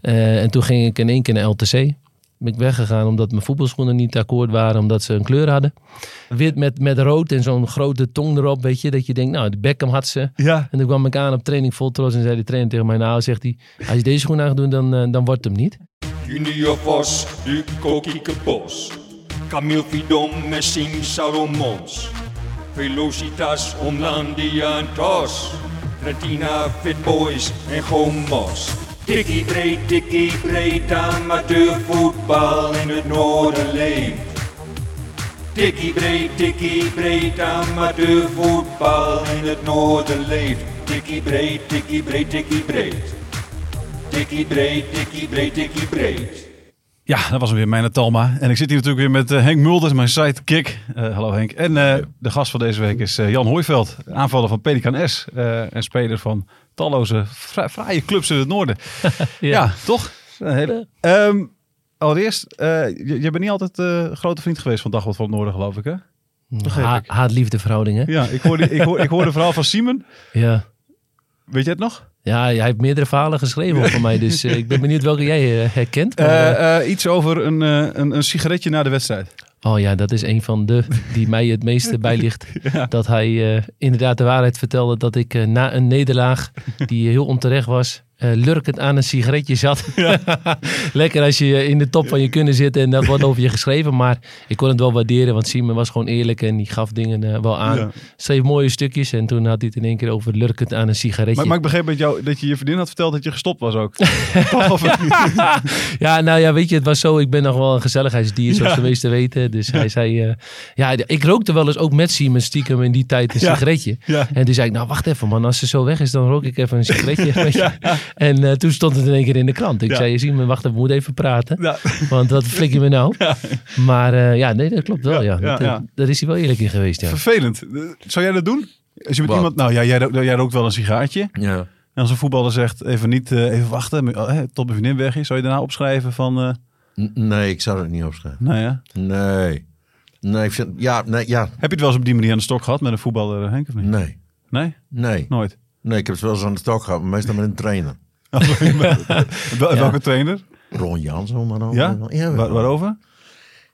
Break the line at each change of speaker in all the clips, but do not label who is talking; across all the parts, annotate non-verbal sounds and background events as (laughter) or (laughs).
Eh, en toen ging ik in één keer naar LTC. Ben ik weggegaan omdat mijn voetbalschoenen niet akkoord waren, omdat ze een kleur hadden. Wit met, met rood en zo'n grote tong erop, weet je. Dat je denkt, nou, de Beckham had ze.
Ja.
En toen kwam ik aan op training vol trots en zei de trainer tegen mij, nou, zegt hij, als je deze schoenen aan gaat doen, dan, eh, dan wordt het hem niet.
Junior Vos, Duco Kiekebos. Camille Fidon, Messing Salomons. Velocitas, Omlandia en Tos. Retina, Fit Boys en Gomos. Tikkie breed, tikkie breed, amateurvoetbal in het noorden leeft. Tikkie breed, tikkie breed, amateurvoetbal in het noorden leeft. Tikkie breed, tikkie breed, tikkie breed. Tikkie breed, tikkie breed, tikkie breed.
Ja, dat was weer, mijn Talma. En ik zit hier natuurlijk weer met eh, Henk Mulders, mijn sidekick. Eh hallo Henk. En eh, de gast van deze week is Jan Hooiveld, aanvaller van Pelican S. en speler van talloze fra- fraaie clubs in het noorden. (laughs) ja. toch? Hele- Ehm, allereerst, eh, je, je bent niet altijd eh, grote vriend geweest van Dagblad van het Noorden, geloof ik, hè?
Ha-
ik.
Haat-liefde verhouding, hè?
Ja, ik hoorde, ik hoorde, ik hoorde een verhaal van Simon. (laughs)
Ja.
Weet je het nog?
Ja, hij heeft meerdere verhalen geschreven van mij, dus eh, ik ben benieuwd welke jij herkent. maar,
iets over een, een, een sigaretje na de wedstrijd.
Oh ja, dat is een van de die mij het meeste (laughs) bijligt. Dat hij eh, inderdaad de waarheid vertelde dat ik eh, na een nederlaag, die heel onterecht was, eh, lurkend aan een sigaretje zat. (laughs) Lekker als je in de top van je kunnen zit en dat wordt over je geschreven. Maar ik kon het wel waarderen, want Simon was gewoon eerlijk en die gaf dingen eh, wel aan.
Ja.
Schreef mooie stukjes en toen had hij het in één keer over lurkend aan een sigaretje.
Maar, maar ik begreep met jou dat je je vriendin had verteld dat je gestopt was ook. (laughs) (laughs)
Ja, nou ja, weet je, het was zo. Ik ben nog wel een gezelligheidsdier, zoals de meesten weten. Dus hij zei, eh, ja, ik rookte wel eens ook met Simon stiekem in die tijd een sigaretje. En toen zei ik, nou wacht even man, als ze zo weg is, dan rook ik even een sigaretje. Je. En eh, toen stond het in één keer in de krant. Ik
Ja.
zei, Simon, wacht even, we moeten even praten.
Ja.
Want wat flik je me nou? Maar eh, ja, nee, dat klopt wel. Ja,
Ja,
Dat,
ja,
eh,
ja.
Daar is hij wel eerlijk in geweest, ja.
Vervelend. Zou jij dat doen? Als je met
Wat?
iemand, nou ja, jij, ro- jij rookt wel een sigaartje.
Ja.
En als een voetballer zegt, even niet, eh, even wachten, tot mijn vriendin weg is. Zou je daarna opschrijven van, eh
Nee, ik zou dat niet opschrijven.
nou ja.
Nee. Nee, ik vind, ja, nee, ja,
Heb je het wel eens op die manier aan de stok gehad met een voetballer, Henk, of niet?
nee.
Nee?
Nee.
Nooit.
Nee, ik heb het wel eens aan de stok gehad, maar meestal met een trainer. (laughs)
Wel- Welke trainer?
Ron Jans, onder andere.
Ja?
ja
Waar- waarover?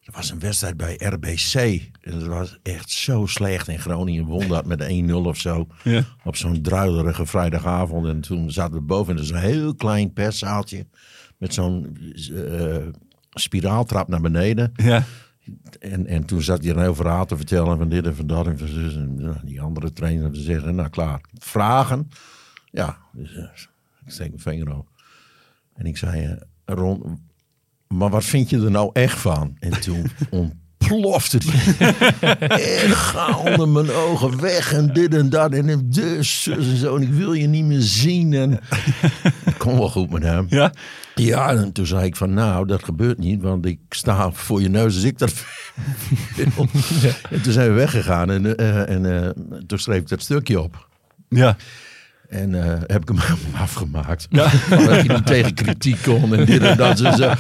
Er was een wedstrijd bij RBC. En dat was echt zo slecht. En Groningen won dat met 1-0 of zo.
Ja.
Op zo'n druilerige vrijdagavond. En toen zaten we boven in zo'n heel klein perszaaltje. Met zo'n eh, spiraaltrap naar beneden.
Ja.
En, en toen zat hij een heel verhaal te vertellen van dit en van dat en van zus. En ja, die andere trainer te zeggen, nou klaar, vragen. Ja, dus, eh, ik steek mijn vinger op. En ik zei, eh, Ron, maar wat vind je er nou echt van? En toen (laughs) ontplofte die. en ga onder mijn ogen weg en dit en dat. En dus, zus en zo. En ik wil je niet meer zien. En ik kon wel goed met hem.
Ja?
Ja, en toen zei ik van nou, dat gebeurt niet, want ik sta voor je neus als ik dat (laughs) wil. En toen zijn we weggegaan en, eh, en eh, toen schreef ik dat stukje op.
Ja.
En eh, heb ik hem (laughs) afgemaakt. Van Dat je niet tegen kritiek kon en dit en dat. En, zo.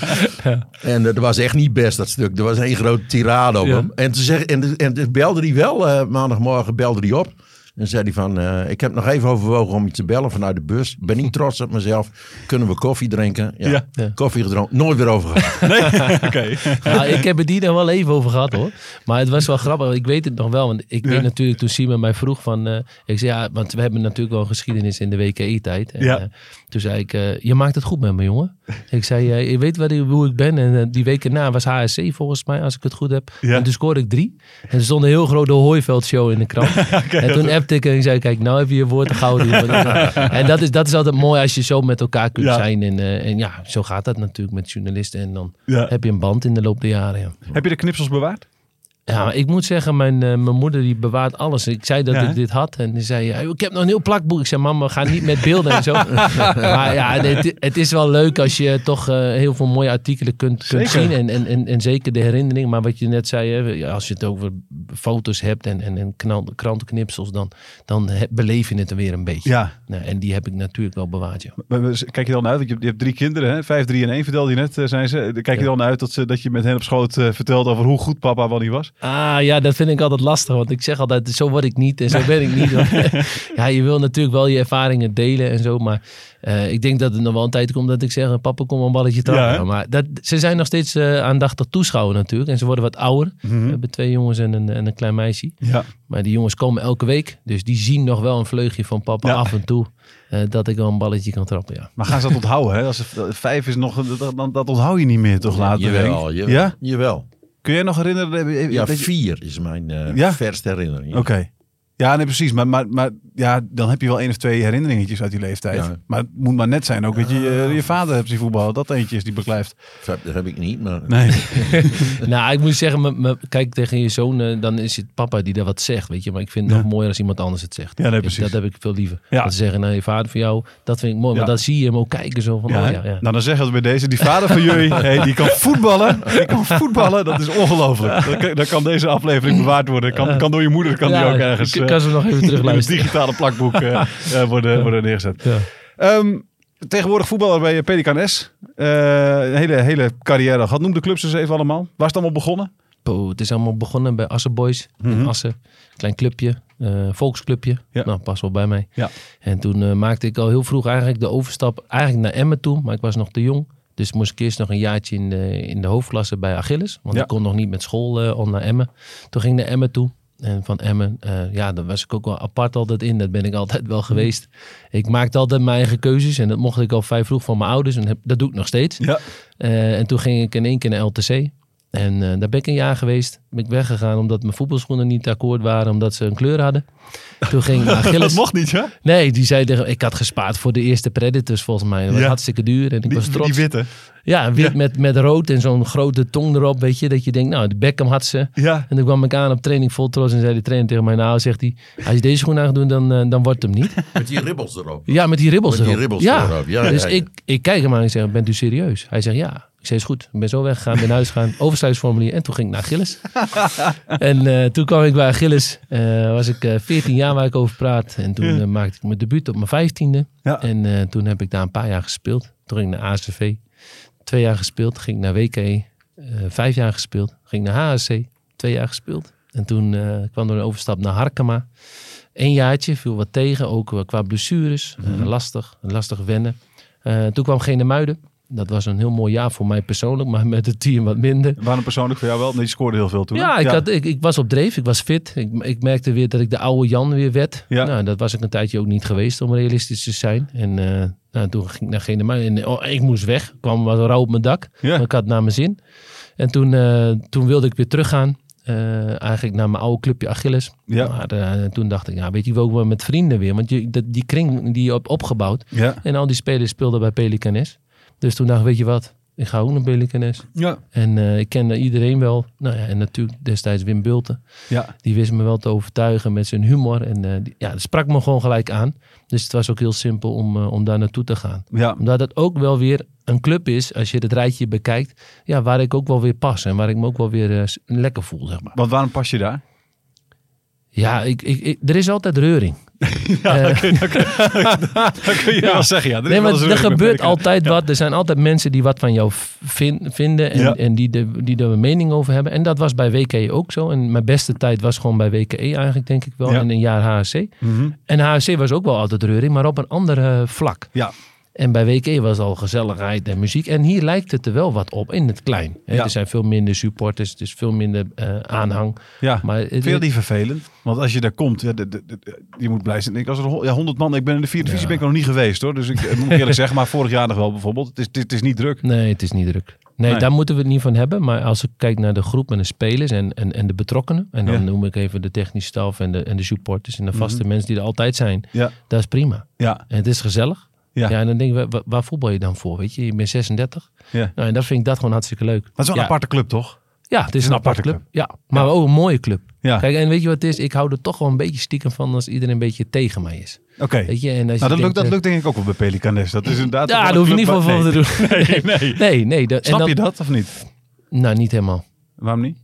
en dat was echt niet best, dat stuk. Er was één grote tirade op
Ja.
hem. En, toen zeg, en, en belde hij wel, eh, maandagmorgen belde hij op. En zei hij van, eh, ik heb nog even overwogen om je te bellen vanuit de bus. Ik ben niet (laughs) trots op mezelf. Kunnen we koffie drinken? Ja,
Ja.
Ja.
koffie gedronken. Nooit weer over gehad. (laughs)
Oké. (laughs)
Nou, ik heb het hier nog wel even over gehad hoor. Maar het was wel grappig. Ik weet het nog wel. Want ik
Ja.
weet natuurlijk toen Simon mij vroeg van... eh, ik zei ja, want we hebben natuurlijk wel een geschiedenis in de WKI-tijd. En,
Ja.
eh, toen zei ik, eh, je maakt het goed met me jongen. Ik zei, eh, je weet waar ik, hoe ik ben. En die weken na was HSC volgens mij, als ik het goed heb.
Ja.
En toen scoorde ik drie. En er stond een heel grote Hooiveld-show in de krant. en toen en ik zei, kijk, nou heb je je woord (laughs) te houden. jongen. en dat is, dat is altijd mooi als je zo met elkaar kunt
Ja.
zijn. En, eh, en ja, zo gaat dat natuurlijk met journalisten. En dan
Ja.
heb je een band in de loop der jaren. Ja.
Heb je de knipsels bewaard?
Ja, ik moet zeggen, mijn, eh, mijn moeder die bewaart alles. Ik zei dat
Ja,
ik dit had en die zei, ik heb nog een heel plakboek. Ik zei, mama, ga niet met beelden en zo. (laughs) maar ja, het, het is wel leuk als je toch eh, heel veel mooie artikelen kunt, kunt
Zeker.
zien. En, en, en, en zeker de herinnering. Maar wat je net zei, hè, als je het over foto's hebt en, en, en krantenknipsels, dan, dan he- beleef je het er weer een beetje.
Ja.
Nou, en die heb ik natuurlijk wel bewaard, ja.
Maar- maar Kijk je dan uit? Want je hebt, je hebt drie kinderen, hè? Vijf, drie en één vertelde je net, eh, zijn ze. Kijk je
Ja.
dan uit dat, ze, dat je met hen op schoot vertelt over hoe goed papa wel niet was?
Ah ja, dat vind ik altijd lastig. Want ik zeg altijd, zo word ik niet en zo ben ik niet. (laughs) (laughs) ja, je wil natuurlijk wel je ervaringen delen en zo. Maar eh, ik denk dat het nog wel een tijd komt dat ik zeg, papa kom een balletje trappen.
Ja,
maar dat, ze zijn nog steeds eh, aandachtig toeschouwer natuurlijk. En ze worden wat ouder.
Mhm.
We hebben twee jongens en een, en een klein meisje.
Ja.
Maar die jongens komen elke week. Dus die zien nog wel een vleugje van papa
Ja.
af en toe. eh, dat ik wel een balletje kan trappen, ja.
Maar gaan ze dat onthouden? Hè? Als het vijf is nog, dat, dat, dat onthoud je niet meer toch later?
Jawel, jawel.
Ja?
Jawel.
Kun je nog herinneren?
Ja,
dat je-
vier is mijn eh
Ja?
verste herinnering.
Oké. Ja, nee, precies. Maar, maar, maar ja, dan heb je wel één of twee herinneringetjes uit die leeftijd.
Ja.
Maar het moet maar net zijn ook dat je je, je vader hebt zien voetballen. Dat eentje is die beklijft.
Dat heb ik niet, maar...
Nee. (laughs)
nou, ik moet zeggen, me- me- kijk tegen je zoon, eh, dan is het papa die daar wat zegt, weet je. Maar ik vind het
Ja.
nog mooier als iemand anders het zegt.
Ja, nee,
Ik-
precies.
Dat heb ik veel liever.
Ja.
Dat ze zeggen, nou, je vader van jou, dat vind ik mooi.
Ja.
Maar dan zie je hem ook kijken zo van,
Ja,
oh ja, ja.
Nou, dan zeggen we bij deze. Die vader van jullie, (laughs) hey, die kan voetballen. Die kan voetballen. Dat is ongelooflijk. Dan, kan- dan kan deze aflevering bewaard worden. Kan, kan door je moeder kan die ook ergens
ik
eh,
kan ze nog even (laughs) terugluisteren.
digitale plakboek eh, (laughs) eh, worden, worden neergezet.
Ja.
Ehm, tegenwoordig voetballer bij Pelican S. Een hele, hele carrière gehad. Noem de clubs eens even allemaal. Waar is het allemaal begonnen?
Het is allemaal begonnen bij Assen Boys in
Mhm.
Assen. Klein clubje, volksclubje.
Ja.
Nou, pas wel bij mij.
Ja.
En toen maakte ik al heel vroeg eigenlijk de overstap eigenlijk naar Emmen toe. Maar ik was nog te jong. Dus moest ik eerst nog een jaartje in de, in de hoofdklasse bij Achilles. Want
Ja.
ik kon nog niet met school eh, om naar Emmen. Toen ging ik naar Emmen toe. En van Emmen, eh, ja, daar was ik ook wel apart altijd in. Dat ben ik altijd wel geweest. Ik maakte altijd mijn eigen keuzes. En dat mocht ik al vrij vroeg van mijn ouders. En dat doe ik nog steeds.
Ja.
Eh, en toen ging ik in één keer naar LTC. En eh, daar ben ik een jaar geweest. Ben ik weggegaan omdat mijn voetbalschoenen niet akkoord waren. Omdat ze een kleur hadden. Toen ging (laughs) ik naar
Dat
Achilles.
mocht niet, ja?
Nee, die zei tegen ik had gespaard voor de eerste Predators volgens mij. Dat was
Ja.
hartstikke duur en ik
Die,
was trots.
die witte.
Ja, wit
Ja.
Met, met rood en zo'n grote tong erop, weet je. Dat je denkt, nou, de Beckham had ze.
Ja.
En toen kwam ik aan op training vol trots en zei de trainer tegen mij, nou, zegt hij, als je deze schoen aan gaat doen, dan, eh, dan wordt het hem niet. (laughs)
Met die ribbels erop.
Ja, met die ribbels
Met die
erop.
ribbels
ja.
erop, ja,
dus
ja, ja.
Ik, ik kijk hem aan en ik zeg, bent u serieus? Hij zegt, ja. Ik zei, is goed. Ik ben zo weggegaan, ben naar huis gegaan, overstijgsformulier. En toen ging ik naar Achilles. (laughs) en eh, toen kwam ik bij Achilles. eh, was ik eh 14 jaar waar ik over praat. En toen maakte ik mijn debuut op mijn vijftiende.
Ja.
En toen heb ik daar een paar jaar gespeeld. Toen ging ik naar ACV. Twee jaar gespeeld. Ging ik naar WK. eh, vijf jaar gespeeld. Ging naar HSC. Twee jaar gespeeld. En toen kwam er een overstap naar Harkema. Eén jaartje, viel wat tegen. Ook qua blessures. Eh, lastig. Lastig wennen. Toen kwam Genemuiden. Dat was een heel mooi jaar voor mij persoonlijk. Maar met het team wat minder.
Waarom persoonlijk voor jou wel? Nee, je scoorde heel veel toen.
Ja, ik, Had, ik, ik was op dreef. Ik was fit. Ik, ik merkte weer dat ik de oude Jan weer werd.
Ja.
Nou, dat was ik een tijdje ook niet geweest om realistisch te zijn. En eh, nou, toen ging ik naar Genemuiden. En oh, ik moest weg. Ik kwam wat rauw op mijn dak.
Ja.
Ik had naar mijn zin. En toen, eh, toen wilde ik weer teruggaan. eh, eigenlijk naar mijn oude clubje Achilles.
Ja.
Maar toen dacht ik, ja, weet je, ik wil ook wel met vrienden weer. Want je, dat, die kring die je hebt opgebouwd.
Ja.
En al die spelers speelden bij Pelicanes. Dus toen dacht ik, weet je wat, ik ga ook naar Pelicanes.
Ja.
En eh, ik kende iedereen wel. Nou ja, en natuurlijk destijds Wim Bulten.
Ja.
Die wist me wel te overtuigen met zijn humor. En eh, die- ja, dat sprak me gewoon gelijk aan. Dus het was ook heel simpel om, eh, om daar naartoe te gaan.
Ja.
Omdat het ook wel weer een club is, als je het rijtje bekijkt. Ja, waar ik ook wel weer pas. En waar ik me ook wel weer lekker voel, zeg maar.
Want waarom pas je daar?
Ja, ik, ik, ik- er is altijd reuring. (laughs)
Ja, dat kun, dat kun- dat kun je
Ja.
wel zeggen. Ja, Er
Nee, maar er gebeurt altijd wat. Er zijn altijd mensen die wat van jou vin- vinden en,
Ja.
en die, de, die er een mening over hebben. En dat was bij WKE ook zo. En mijn beste tijd was gewoon bij WKE eigenlijk, denk ik wel.
Ja.
En een jaar HSC.
Mhm.
En HSC was ook wel altijd reuring, maar op een ander eh, vlak.
Ja.
En bij WK was al gezelligheid en muziek. En hier lijkt het er wel wat op, in het klein. Hè,
Ja.
Er zijn veel minder supporters, het is veel minder eh, aanhang.
Ja.
Maar het-
Vind je dat niet vervelend? Want als je daar komt, ja, de, de, de- je moet blij zijn. Ik als er ja, 100 man, ik ben in de vierde divisie ben ik nog niet geweest hoor. Dus ik eh, moet eerlijk (laughs) zeggen, maar vorig jaar nog wel bijvoorbeeld. Het is, het is, het is niet druk.
Nee, het is niet druk. Nee,
Nee.
daar moeten we het niet van hebben. Maar als ik kijk naar de groep en de spelers en, en, en de betrokkenen. En dan
Ja.
noem ik even de technische staf en de, en de supporters en de vaste mensen die er altijd zijn.
Ja.
Dat is prima.
Ja.
En het is gezellig.
Ja.
Ja, en dan denk ik, waar, waar voetbal je dan voor? Weet je, je bent 36.
Ja.
Nou, en dat vind ik dat gewoon hartstikke leuk.
Maar het is wel
ja.
een aparte club toch?
Ja, het is een, aparte club. Ja, maar ook een mooie club.
Ja.
Kijk, en weet je wat het is? Ik hou er toch wel een beetje stiekem van als iedereen een beetje tegen mij is.
Oké.
Weet je, en als
Nou,
je
dat, lukt, dat
eh,
lukt denk ik ook wel bij Pelicanes. Dat is inderdaad...
Ja, daar hoef je niet van van te doen. (laughs)
Nee, nee.
Nee, nee. dat- en
Snap
dan-
je dat of niet?
Nou, niet helemaal.
Waarom niet?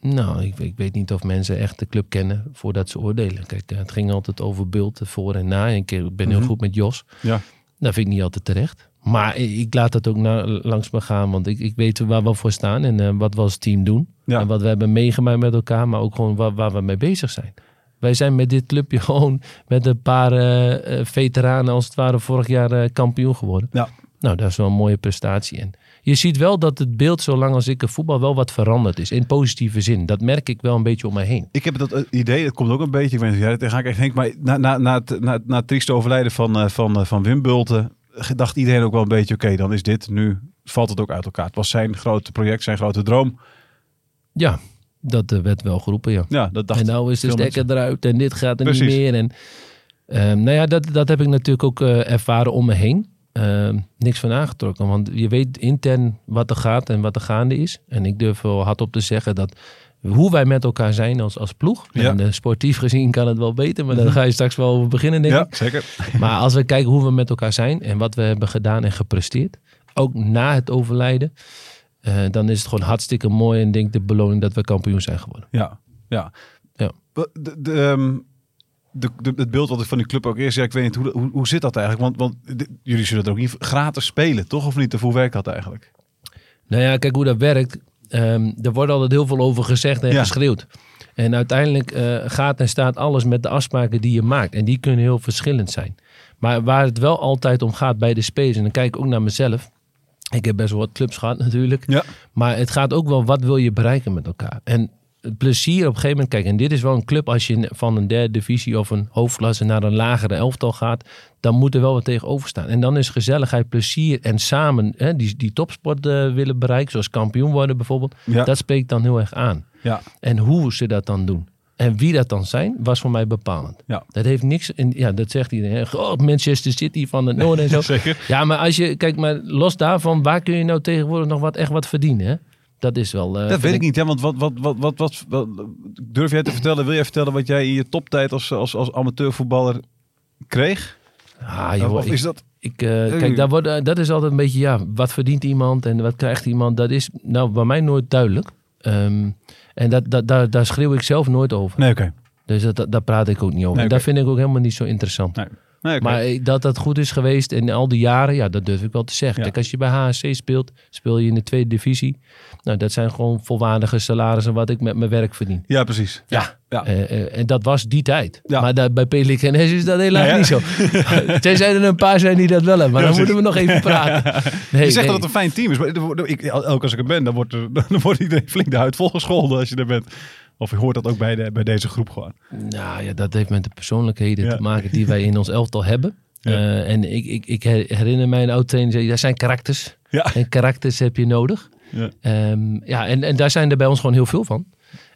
Nou, ik, ik weet niet of mensen echt de club kennen voordat ze oordelen. Kijk, eh, het ging altijd over Bult, voor en na. En ik ben heel
Mhm.
goed met Jos.
Ja.
Dat vind ik niet altijd terecht. Maar ik laat dat ook na, langs me gaan, want ik, ik weet waar we voor staan en eh, wat we als team doen.
Ja.
En wat we hebben meegemaakt met elkaar, maar ook gewoon waar, waar we mee bezig zijn. Wij zijn met dit clubje (laughs) gewoon met een paar eh, eh, veteranen als het ware vorig jaar kampioen geworden.
Ja.
Nou, dat is wel een mooie prestatie. En je ziet wel dat het beeld, zolang als ik er voetbal, wel wat veranderd is. In positieve zin. Dat merk ik wel een beetje om me heen.
Ik heb dat eh, idee, het komt ook een beetje, ik weet niet of jij er tegenaan kijkt Henk, maar na, na, na, het, na, na het trieste overlijden van, eh, van, eh, van Wim Bulten, dacht iedereen ook wel een beetje, oké, dan is dit, nu valt het ook uit elkaar. Het was zijn grote project, zijn grote droom.
Ja, dat werd wel geroepen, ja.
Ja, dat dacht
en nou is de
veel
stekker eruit en dit gaat er
Precies.
niet meer. En, ehm, nou ja, dat, dat heb ik natuurlijk ook ervaren om me heen. Ehm, niks van aangetrokken, want je weet intern wat er gaat en wat er gaande is. En ik durf wel hardop te zeggen dat hoe wij met elkaar zijn als, als ploeg.
Ja.
En eh, sportief gezien kan het wel beter, maar daar ga je straks wel over beginnen, denk ik.
Ja, zeker.
Maar als we kijken hoe we met elkaar zijn en wat we hebben gedaan en gepresteerd, ook na het overlijden, eh, dan is het gewoon hartstikke mooi en denk ik de beloning dat we kampioen zijn geworden.
Ja, ja.
Ja.
De, de, de, ehm, de, de- het beeld wat ik van die club ook eerst, ja, ik weet niet, hoe, hoe, hoe zit dat eigenlijk? Want, want de- jullie zullen het ook niet gratis spelen, toch? Of niet? Of hoe werkt dat eigenlijk?
Nou ja, kijk hoe dat werkt. Ehm, er wordt altijd heel veel over gezegd en
Ja.
geschreeuwd. En uiteindelijk eh, gaat en staat alles met de afspraken die je maakt. En die kunnen heel verschillend zijn. Maar waar het wel altijd om gaat bij de spelers, en dan kijk ik ook naar mezelf. Ik heb best wel wat clubs gehad natuurlijk.
Ja.
Maar het gaat ook wel, wat wil je bereiken met elkaar? En het plezier op een gegeven moment, kijk, en dit is wel een club, als je van een derde divisie of een hoofdklasse naar een lagere elftal gaat, dan moet er wel wat tegenover staan. En dan is gezelligheid, plezier en samen hè, die, die topsport eh, willen bereiken, zoals kampioen worden bijvoorbeeld,
Ja.
dat spreekt dan heel erg aan.
Ja.
En hoe ze dat dan doen. En wie dat dan zijn, was voor mij bepalend.
Ja.
Dat heeft niks, in, ja, dat zegt iedereen. Oh, Manchester City van het (laughs) noorden en zo.
Zeker.
Ja, maar als je, kijk, maar los daarvan, waar kun je nou tegenwoordig nog wat, echt wat verdienen? Hè? Dat is wel. eh,
Dat weet ik niet, hè? want wat, wat, wat, wat, wat, wat- durf jij te vertellen, wil jij vertellen wat jij in je toptijd als, als, als amateurvoetballer kreeg?
Ah, joh,
of is dat...
ik, eh, kijk, daar wordt, eh, dat is altijd een beetje, ja, wat verdient iemand en wat krijgt iemand? Dat is nou bij mij nooit duidelijk. Ehm, en dat, dat, daar, daar schreeuw ik zelf nooit over.
Nee, oké.
Dus dat, dat, daar praat ik ook niet over.
Nee,
En dat vind ik ook helemaal niet zo interessant.
Nee. Nee.
Maar dat dat goed is geweest in al die jaren, ja, dat durf ik wel te zeggen.
Ja.
Kijk, als je bij HSC speelt, speel je in de tweede divisie. Nou, dat zijn gewoon volwaardige salarissen wat ik met mijn werk verdien.
Ja, precies. Ja. ja.
Eh, eh, en dat was die tijd.
Ja.
Maar daar, bij Pelican is dat helaas niet zo. (laughs) Tenzij er een paar zijn die dat wel hebben. Maar dan moeten we nog even praten. (laughs) Nee,
je zegt
nee.
dat het een fijn team is, maar ik, elke als ik er ben, dan wordt, er, (laughs) dan wordt iedereen flink de huid volgescholden als je er bent. Of je hoort dat ook bij, de, bij deze groep gewoon.
Nou ja, dat heeft met de persoonlijkheden
Ja.
te maken die wij in ons elftal hebben.
Ja.
Eh, en ik, ik, ik herinner mij een oud trainer zei, dat zijn karakters.
Ja.
En karakters heb je nodig.
Ja.
Ehm, ja, en, en daar zijn er bij ons gewoon heel veel van.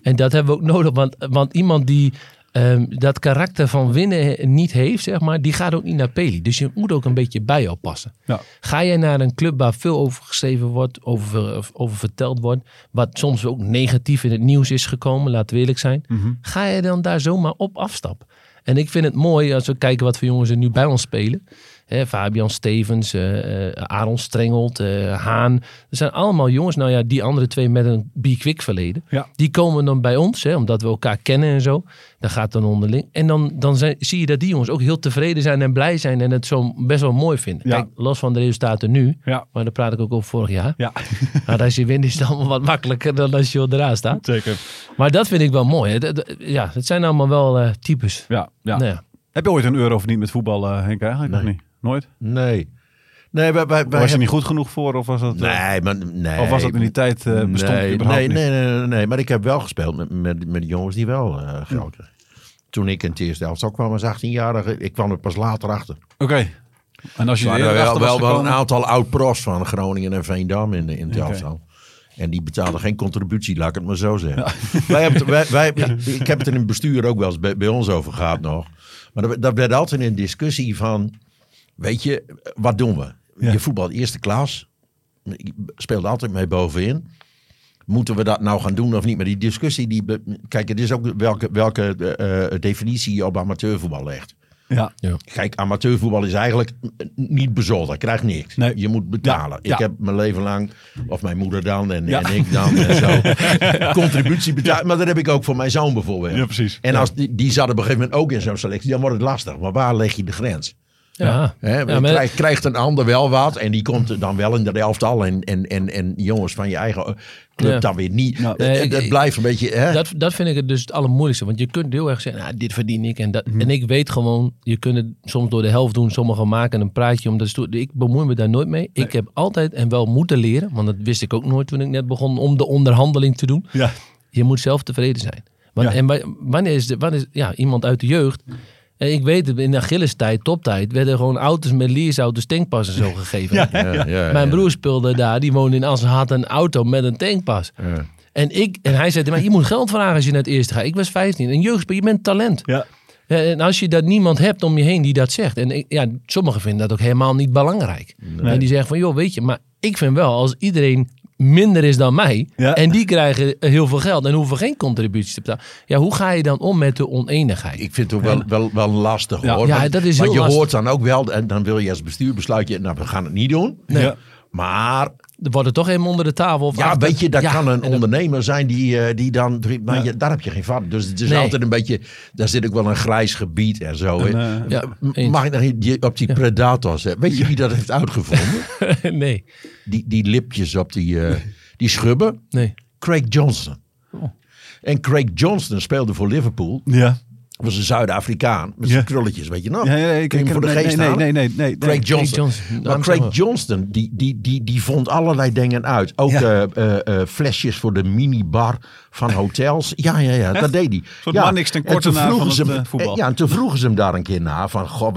En dat hebben we ook nodig, want, want iemand die ehm, dat karakter van winnen niet heeft, zeg maar, die gaat ook niet naar Peli. Dus je moet ook een beetje bij jou passen.
Ja.
Ga je naar een club waar veel over geschreven wordt, over, over verteld wordt, wat soms ook negatief in het nieuws is gekomen, laten we eerlijk zijn,
Mhm.
ga je dan daar zomaar op afstappen? En ik vind het mooi als we kijken wat voor jongens er nu bij ons spelen. Hè, Fabian Stevens, eh, eh, Aaron Strengelt, eh, Haan. Er zijn allemaal jongens, nou ja, die andere twee met een be-quick verleden.
Ja.
Die komen dan bij ons, hè, omdat we elkaar kennen en zo. Dan gaat dan onderling. En dan, dan zijn, zie je dat die jongens ook heel tevreden zijn en blij zijn. En het zo best wel mooi vinden.
Ja.
Kijk, los van de resultaten nu.
Ja.
Maar daar praat ik ook over vorig jaar.
Ja, (laughs)
Maar als je wint is het allemaal wat makkelijker dan als je eraan staat.
zeker.
Maar dat vind ik wel mooi. Dat- dat- Ja, het zijn allemaal wel eh, types.
Ja, ja.
Nou ja.
Heb je ooit een euro verdiend met voetbal, Henk? Eigenlijk nog
Nee.
niet? Nooit?
Nee. Nee, wij, wij, wij
was je niet goed genoeg voor? Of was dat, eh,
Nee, maar nee.
Of was dat in die tijd eh, bestond
nee, nee, nee, nee, nee, maar ik heb wel gespeeld met, met, met de jongens die wel eh, geld kregen. Toen ik in het eerste elftal kwam als 18-jarige, ik kwam er pas later achter.
Oké. En als je
Er wel, wel, wel een aantal oud-pros van Groningen en Veendam in, de, in het elftal. En die betaalden geen contributie, laat ik het maar zo zeggen. Wij hebben, wij, (laughs) ik heb het in het bestuur ook wel eens bij, bij ons over gehad nog. Maar dat, dat werd altijd een discussie van, weet je, wat doen we?
Ja.
Je voetbal eerste klas, ik speelde altijd mee bovenin. Moeten we dat nou gaan doen of niet? Maar die discussie, die, be- kijk, het is ook welke, welke eh, definitie je op amateurvoetbal legt.
Ja.
Kijk, amateurvoetbal is eigenlijk niet bezoldigd. Je krijgt niks.
Nee.
Je moet betalen.
Ja, ja.
Ik heb mijn leven lang, of mijn moeder dan en,
Ja.
en ik dan en zo, (laughs) contributie betaald. Maar dat heb ik ook voor mijn zoon bijvoorbeeld.
Ja, precies.
En
Ja.
als die, die zat op een gegeven moment ook in zo'n selectie, dan wordt het lastig. Maar waar leg je de grens?
Ja,
Hè,
Ja, maar-
krijgt, krijgt een ander wel wat en die komt er dan wel in de elftal en, en, en, en jongens van je eigen club
Ja.
dan weer niet.
Nou,
Het-
nee,
het,
ik-
blijft een beetje... Hè?
Dat, dat vind ik het dus het allermoeilijkste. Want je kunt heel erg zeggen, nou, dit verdien ik. En, dat,
Mhm.
en ik weet gewoon, je kunt het soms door de helft doen. Sommigen maken een praatje. Om dat te doen. ik bemoei me daar nooit mee. Ik heb altijd en wel moeten leren. Want dat wist ik ook nooit toen ik net begon om de onderhandeling te doen.
Ja.
Je moet zelf tevreden zijn. Want,
Ja.
En wa- wanneer is, de, wanneer is ja, iemand uit de jeugd... En ik weet het, in de Achilles-tijd, toptijd, werden gewoon auto's met leaseauto's tankpassen zo (laughs) gegeven.
Ja,
Ja, ja, ja.
Mijn broer speelde daar, die woonde in Assen, had een auto met een tankpas.
Ja.
En, ik, en hij zei, maar je moet geld vragen als je naar het eerste gaat. Ik was 15. Een jeugdspel, je bent talent.
Ja.
En als je dat niemand hebt om je heen die dat zegt. En ik- ja, sommigen vinden dat ook helemaal niet belangrijk. En die zeggen van, joh, weet je, maar ik vind wel, als iedereen minder is dan mij.
Ja.
En die krijgen heel veel geld en hoeven geen contributies te betalen. Ja, hoe ga je dan om met de oneenigheid?
Ik vind het ook wel, wel, wel lastig
Ja.
hoor.
Ja,
Want-
dat is
want
heel
je
lastig.
hoort dan ook wel, en dan wil je als bestuur besluit je, nou we gaan het niet doen.
Ja.
Maar
Er wordt er toch helemaal onder de tafel of
ja,
achter.
weet je, dat
Ja,
kan een ondernemer zijn die, eh, die dan, maar je, daar heb je geen vat. Dus het is
Nee.
altijd een beetje, daar zit ook wel een grijs gebied en zo. hè.
En, eh,
Ja.
Mag ik nog even die- op die Predators, hè? weet je wie dat heeft uitgevonden? (laughs)
nee,
Die, die lipjes op die, eh, die schubben?
nee.
Craig Johnson.
Oh.
En Craig Johnson speelde voor Liverpool.
Ja.
Was een Zuid-Afrikaan met
Ja.
zijn krulletjes, weet je nog?
Ja, ik
voor de
nee,
geest
nee, nee, nee, nee, nee.
Craig Johnson.
Johnson,
Maar Craig. Johnston, die, die, die, die vond allerlei dingen uit. Ook
Ja.
eh, eh, eh, flesjes voor de minibar van (laughs) hotels. Ja, ja, ja, dat deed hij.
soort
ja.
man niks ten
En
korte
toen
na van
vroegen ze
het,
hem-
voetbal.
Ja, en toen vroegen ze hem daar een keer na. Van, goh,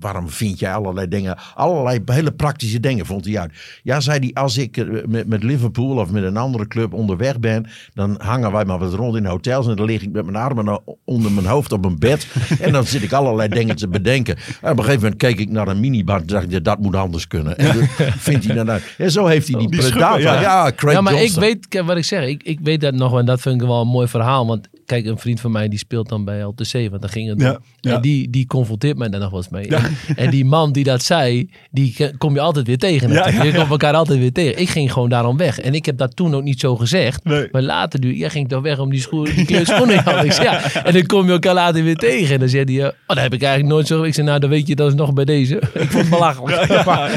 waarom vind jij allerlei dingen? Allerlei hele praktische dingen vond hij uit. Ja, zei hij, als ik eh, met, met Liverpool of met een andere club onderweg ben... dan hangen wij maar wat rond in hotels... en dan lig ik met mijn armen onder mijn hoofd op een bed... (laughs) en dan zit ik allerlei dingen te bedenken. En op een gegeven moment keek ik naar een minibar... en dacht ik, dat moet anders kunnen. En dat (laughs) vindt hij dan uit. En zo heeft hij die,
Die
predator.
schubben,
Ja,
ja.
Craig
ja, maar
Johnson.
ik weet wat ik zeg. Ik, ik weet dat nog en dat vind ik wel een mooi verhaal. Want kijk, een vriend van mij die speelt dan bij LTC. Want daar ging het
Ja, ja.
En die, die confronteert mij daar nog wel eens mee. En, en die man die dat zei, die kom je altijd weer tegen.
Ja, ja,
Je komt elkaar altijd weer tegen. Ik ging gewoon daarom weg. En ik heb dat toen ook niet zo gezegd.
Nee.
Maar later, nu, jij ging toch weg om die, schoen, die kleur schoenen. (laughs) Ja, ja. En dan kom je elkaar later weer tegen. En dan zei hij, eh, oh, dat heb ik eigenlijk nooit zo. Ik zei, nou, dan weet je dat is nog bij deze. (laughs) Ik vond het belachelijk.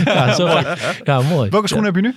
Ja, (laughs) zo, ja, mooi.
Welke schoen heb je nu?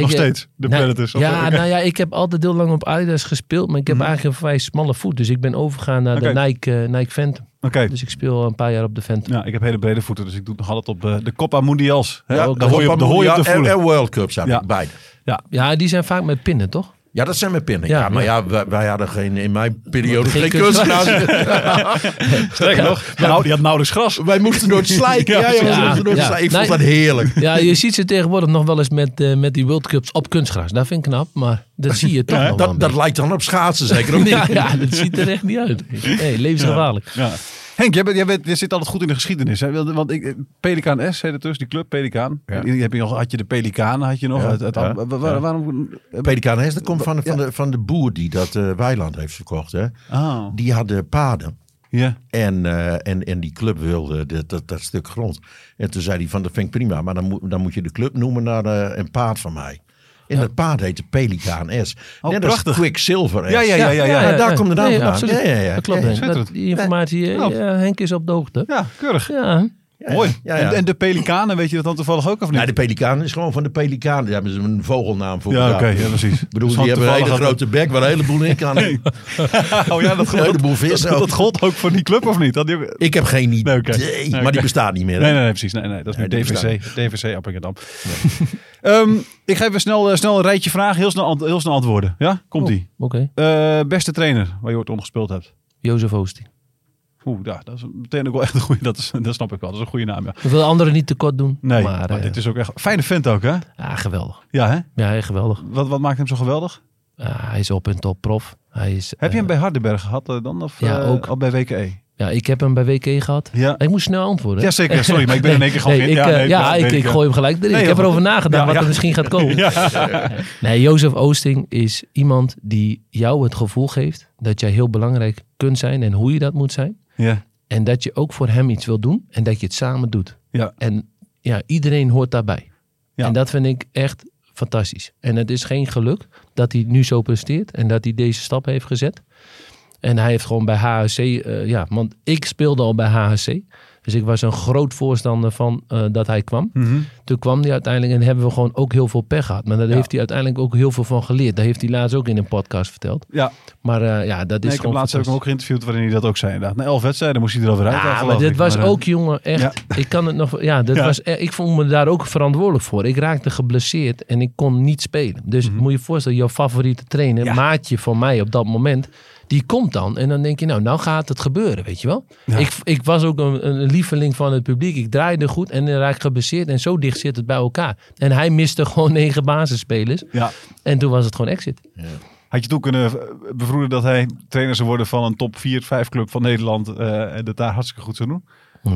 Nog
Ik, eh,
steeds, de
nou,
Predators,
Ja, nou ja, ik heb altijd heel lang op Adidas gespeeld. Maar ik heb eigenlijk een vrij smalle voet. Dus ik ben overgegaan naar de Nike, eh, Nike Phantom. Dus ik speel al een paar jaar op de Phantom.
Ja, ik heb hele brede voeten, dus ik doe het nog altijd op de, de Copa Mundials. Hè?
Ja,
daar hoor je op, daar hoor je op de
en,
voelen.
en World Cups heb
Ja.
ik beide.
Ja.
Ja, die zijn vaak met pinnen, toch?
Ja, dat zijn mijn pinnen. Ja,
Ja,
maar
ja.
ja, wij, wij hadden geen, in mijn periode
Geen
geen,
kunstgras. (laughs)
Sterker nog, nou, die had nauwelijks gras.
wij moesten door het slijken. (laughs) Ja, ja, door het
ja.
slijken. Ik vond dat heerlijk.
Ja, je ziet ze tegenwoordig nog wel eens met, eh, met die World Cups op kunstgras. Dat vind ik knap, maar dat zie je toch nog wel
Dat, dat lijkt dan op schaatsen zeker, of (laughs) niet?
ja, ja, dat ziet er echt niet uit. Hey, levensgevaarlijk.
Ja. Henk, jij, bent, jij, bent, jij zit altijd goed in de geschiedenis. Hè? Want ik, Pelikaan S, heet het dus, die club Pelikaan.
Ja.
Heb je nog, had je de Pelikanen, had je nog.
Ja.
Waarom?
Pelikaan Hest, dat komt van, de- van, de, van de boer die dat eh, weiland heeft verkocht. Hè.
Oh,
Die hadden paden.
ja.
En, eh, en, en die club wilde dat, dat, dat stuk grond. En toen zei hij van, dat vind ik prima. Maar dan moet, dan moet je de club noemen naar eh, een paard van mij. En dat paard heette Pelikaan S.
Oh,
Net
prachtig.
als Quicksilver S.
Ja, ja, ja, ja, ja.
daar komt de naam
Nee,
vandaan.
absoluut.
Ja, ja, ja.
Dat klopt. Dat, die informatie, eh, ja, Henk is op de hoogte.
Ja, keurig.
Ja,
Ja,
Mooi.
Ja, ja.
En, en de Pelikanen, weet je dat dan toevallig ook of niet?
Nou, de pelikaan is gewoon van de pelikaan. Daar hebben ze een vogelnaam voor.
ja, oké, ja, precies.
Ik bedoel,
Dus
die hebben een hele grote bek waar een heleboel in kan. (laughs) (laughs)
Oh ja, dat
Een heleboel vissen.
Dat, dat gold ook voor die club of niet? Dat die-
Ik heb geen idee,
Nee,
maar die bestaat niet meer.
Nee, nee, nee, precies. Nee, nee, dat is nu DVC. DVC Appingedam. Ehm, ik ga even snel, eh, snel een rijtje vragen. Heel snel, heel snel antwoorden. Ja? Komt-ie.
oké.
Eh, beste trainer waar je ooit onder gespeeld hebt?
Jozef Oosting.
Oeh, ja, dat is meteen ook wel echt een goede. Dat, is, dat snap ik wel. Dat is een goede naam. Ja.
Ik wil anderen niet tekort doen.
Nee,
maar,
maar
eh,
dit is ook echt fijne vent ook, hè?
ja, geweldig.
Ja, hè?
Ja, geweldig.
Wat, wat maakt hem zo geweldig?
Ja, hij is op en top prof. Hij is,
Heb je
eh,
hem bij Hardenberg gehad eh, dan? Of
ja,
eh,
ook.
al bij WKE?
Ja, ik heb hem bij WK gehad.
Ja.
Ik moest snel antwoorden. hè?
Jazeker, sorry, maar ik ben in één keer gewoon... (laughs)
Nee, ik,
ja,
eh,
nee,
ja, ik, ik
ja.
gooi hem gelijk erin. Ik heb erover nagedacht
Ja,
wat
ja.
er misschien gaat komen. (laughs) Nee, Jozef Oosting is iemand die jou het gevoel geeft dat jij heel belangrijk kunt zijn en hoe je dat moet zijn.
Ja,
En dat je ook voor hem iets wil doen en dat je het samen doet.
ja.
En ja, iedereen hoort daarbij.
Ja.
En dat vind ik echt fantastisch. En het is geen geluk dat hij nu zo presteert en dat hij deze stap heeft gezet. En hij heeft gewoon bij HHC, eh, ja, want ik speelde al bij HHC. Dus ik was een groot voorstander van eh, dat hij kwam.
Mhm.
Toen kwam hij uiteindelijk en hebben we gewoon ook heel veel pech gehad. Maar daar
Ja.
heeft hij uiteindelijk ook heel veel van geleerd. Dat heeft hij laatst ook in een podcast verteld.
Ja,
Maar eh, ja, dat is
nee, ik heb
gewoon
laatst heb ik hem ook geïnterviewd waarin hij dat ook zei. Inderdaad. Na elf wedstrijden moest hij er al uit.
Ja, maar dit
ik.
was
Maar, eh,
ook, jongen, echt. Ik kan het nog. Ja, dat
Ja.
Was, e- ik vond me daar ook verantwoordelijk voor. Ik raakte geblesseerd en ik kon niet spelen. Dus moet je je voorstellen, jouw favoriete trainer,
Mhm.
Maatje van mij op dat moment, die komt dan. En dan denk je, nou, nou gaat het gebeuren, weet je wel.
Ja.
Ik, ik was ook een, een lieveling van het publiek. Ik draaide goed en dan raak ik geblesseerd. En zo dicht zit het bij elkaar. En hij miste (laughs) gewoon negen basisspelers.
Ja.
En toen was het gewoon exit.
Had je toen kunnen bevroeden dat hij trainer zou worden van een top 4, 5 club van Nederland eh, en dat daar hartstikke goed zou doen?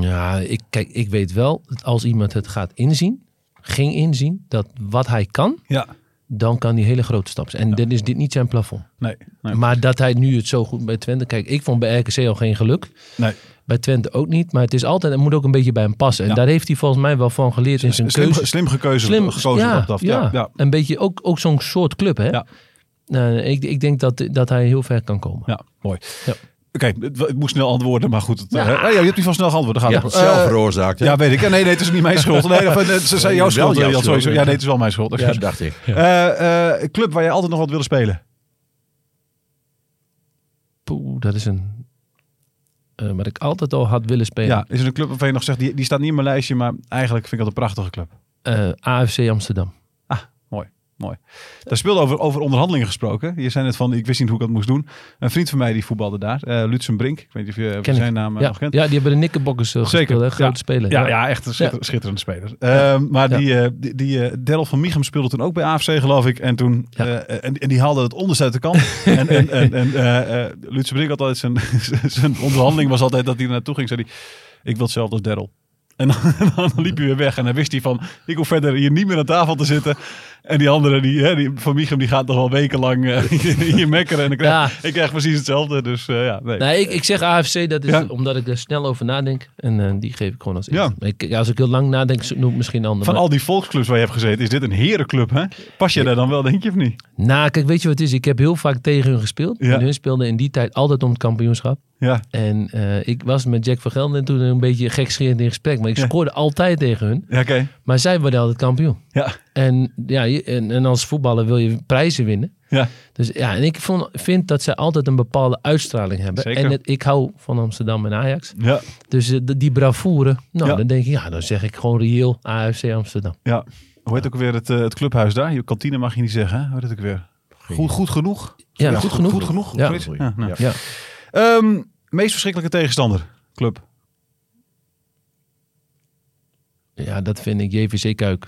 Ja, ik, kijk, ik weet wel, dat als iemand het gaat inzien, ging inzien, dat wat hij kan,
Ja.
Dan kan hij hele grote stappen. En dan is dit niet zijn plafond.
Nee. nee.
Maar dat hij nu het zo goed bij Twente... Kijk, ik vond bij RKC al geen geluk.
nee.
Bij Twente ook niet. Maar het is altijd, het moet ook een beetje bij hem passen. En
Ja.
daar heeft hij volgens mij wel van geleerd in zijn
Slim,
keuze.
slim gekeuze,
Slim,
gekozen
ja,
dat
ja.
ja. ja.
Een beetje ook, ook zo'n soort club, hè?
Ja.
Nou, ik, ik denk dat, dat hij heel ver kan komen.
Ja, mooi.
Ja.
Oké, het, het moest snel antwoorden, maar goed. Het,
Ja.
eh, ja, je hebt niet van snel geantwoord. Dan gaat
Ja.
het.
Zelf
Eh,
veroorzaakt,
ja, weet ik. Nee, nee, het is niet mijn (laughs) schuld. Nee, of, eh, ze zei jouw schuld.
jouw
Jan,
schuld,
sowieso.
ja.
Ja, nee, het is wel mijn schuld.
Ja,
Excuus.
dacht ik.
Eh, eh, club waar je altijd nog wat wilde spelen?
Poeh, dat is een... eh, wat ik altijd al had willen spelen.
Ja, is er een club waarvan je nog zegt, die, die staat niet in mijn lijstje, maar eigenlijk vind ik dat een prachtige club.
Eh, AFC Amsterdam.
Mooi. Daar speelde over, over onderhandelingen gesproken. Je zei net van, ik wist niet hoe ik dat moest doen. Een vriend van mij die voetbalde daar, eh Lutzen Brink. Ik weet niet of je,
Ken ik.
zijn naam eh,
Ja.
nog kent.
ja, die hebben de Knickerbockers uh,
Zeker,
gespeeld. Grote
ja.
speler.
Ja, ja, echt een schitter- schitterende speler. Ehm, maar die, eh, die, die eh, Daryl van Michem speelde toen ook bij AFC, geloof ik. En toen eh, en, en die haalde het onderste uit de kant. (laughs) en en, en, en eh, eh, Lutsen Brink had altijd zijn, (laughs) zijn onderhandeling was altijd dat hij er naartoe ging. Zei hij, ik wil hetzelfde als Daryl. En dan, (laughs) dan liep hij weer weg. En dan wist hij van, ik hoef verder hier niet meer aan tafel te zitten. En die andere, die, hè, die van Michem, die gaat nog wel wekenlang eh, (laughs) hier mekkeren. En ik krijg,
Ja.
ik krijg precies hetzelfde. Dus eh, ja, nee.
Nee, ik, ik zeg AFC, dat is
Ja.
omdat ik er snel over nadenk. En eh, die geef ik gewoon als
Ja.
eerste. Maar Ik, ja, als ik heel lang nadenk, noem ik misschien een ander.
Van
Maar-
al die volksclubs waar je hebt gezeten, is dit een herenclub, hè? Pas je daar dan wel, denk je of niet?
Nou, kijk, weet je wat het is? Ik heb heel vaak tegen hun gespeeld.
Ja.
En hun speelden in die tijd altijd om het kampioenschap.
Ja,
En ik was met Jack van Gelder toen een beetje gekscherend in gesprek. Maar ik
Ja.
scoorde altijd tegen hun.
ja oké.
Maar zij worden altijd kampioen.
Ja,
En, ja, en, en als voetballer wil je prijzen winnen.
ja.
Dus ja, en ik vond, vind dat zij altijd een bepaalde uitstraling hebben.
Zeker.
En het, ik hou van Amsterdam en Ajax.
ja,
Dus eh, de- die bravoure, nou,
Ja.
dan denk ik, ja, dan zeg ik gewoon reëel AFC Amsterdam.
ja. Hoe heet ook weer het, eh, het clubhuis daar? Je kantine mag je niet zeggen, hè? Hoe heet het ook weer? Goed, goed genoeg?
Ja, goed genoeg.
Goed genoeg?
Ja.
Nou.
Ja.
Ehm, meest verschrikkelijke tegenstander? Club.
Ja, dat vind ik JVC Kuik.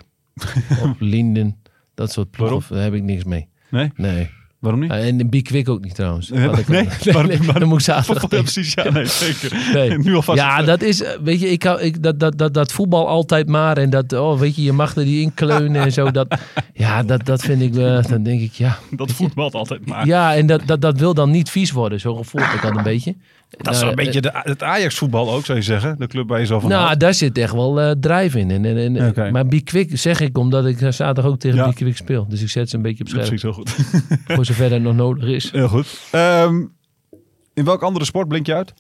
Of (laughs) Linden, dat soort ploegen. Daar heb ik niks mee.
Nee?
Nee.
Waarom niet?
Ja, en de Bikwik ook niet trouwens.
Nee, nee, (laughs)
nee,
waarom-
nee,
waarom-
dan moet ik zaterdag (laughs)
precies. Ja, nee, zeker.
Nee.
Nu alvast.
Ja, dat is, weet je, ik ik, dat, dat, dat, dat voetbal altijd maar. En dat, oh, weet je, je mag er die inkleunen en zo. Dat, ja, dat, dat vind ik, eh, dan denk ik, ja.
dat voetbalt altijd maar.
Ja, en dat, dat, dat wil dan niet vies worden. Zo gevoel ik dat een beetje.
Dat is een
Nou,
beetje de, het Ajax-voetbal ook, zou je zeggen. De club waar je zo van
Nou,
houdt.
daar zit echt wel eh drijf in. En, en, en,
Oké.
Maar Bikwik zeg ik omdat ik eh, zaterdag ook tegen
Ja.
Bikwik speel. Dus ik zet ze een beetje op scherp.
Precies, heel goed. (laughs)
Voor zover dat nog nodig is.
Heel goed. Ehm, in welk andere sport blink je uit?